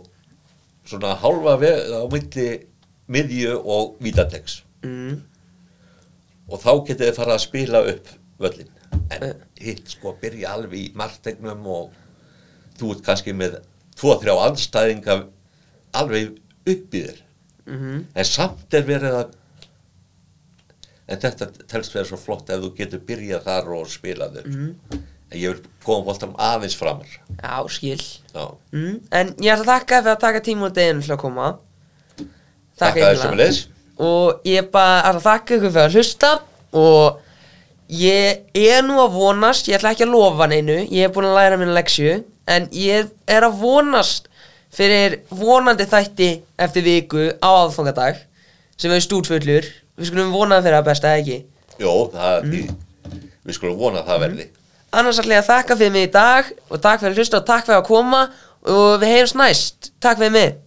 svona hálfa veg á milli miðju og vítategs mm. Og þá getið þið fara að spila upp völlin en hitt sko byrja alveg í marktegnum og þú ert kannski með tvo-þrjá anstæðinga alveg upp í þér. Mm en samt er verið að en þetta telst verið svo flott ef þú getur byrjað þar og spilað upp. En ég vil koma bóltanum aðeins framar. Já, skil. Já, mm. En ég ætla að þakka fyrir að taka tíma úr deginu til að koma. Þakka þér sem leis Og ég bara ætla að þakka ykkur fyrir að hlusta. Og ég er nú að vonast, ég ætla ekki að lofa neinu Ég er búin að læra minna leksju En ég er að vonast fyrir vonandi þætti eftir viku á aðfangadag Sem er stútfullur. Við skulum vona það fyrir að besta, ekki? Jó, það, við, við skulum vona að það verði. Annars ætla ég að þakka fyrir mig í dag Og takk fyrir að hlusta og takk fyrir að koma Og við heyrjumst næst. Takk fyrir mig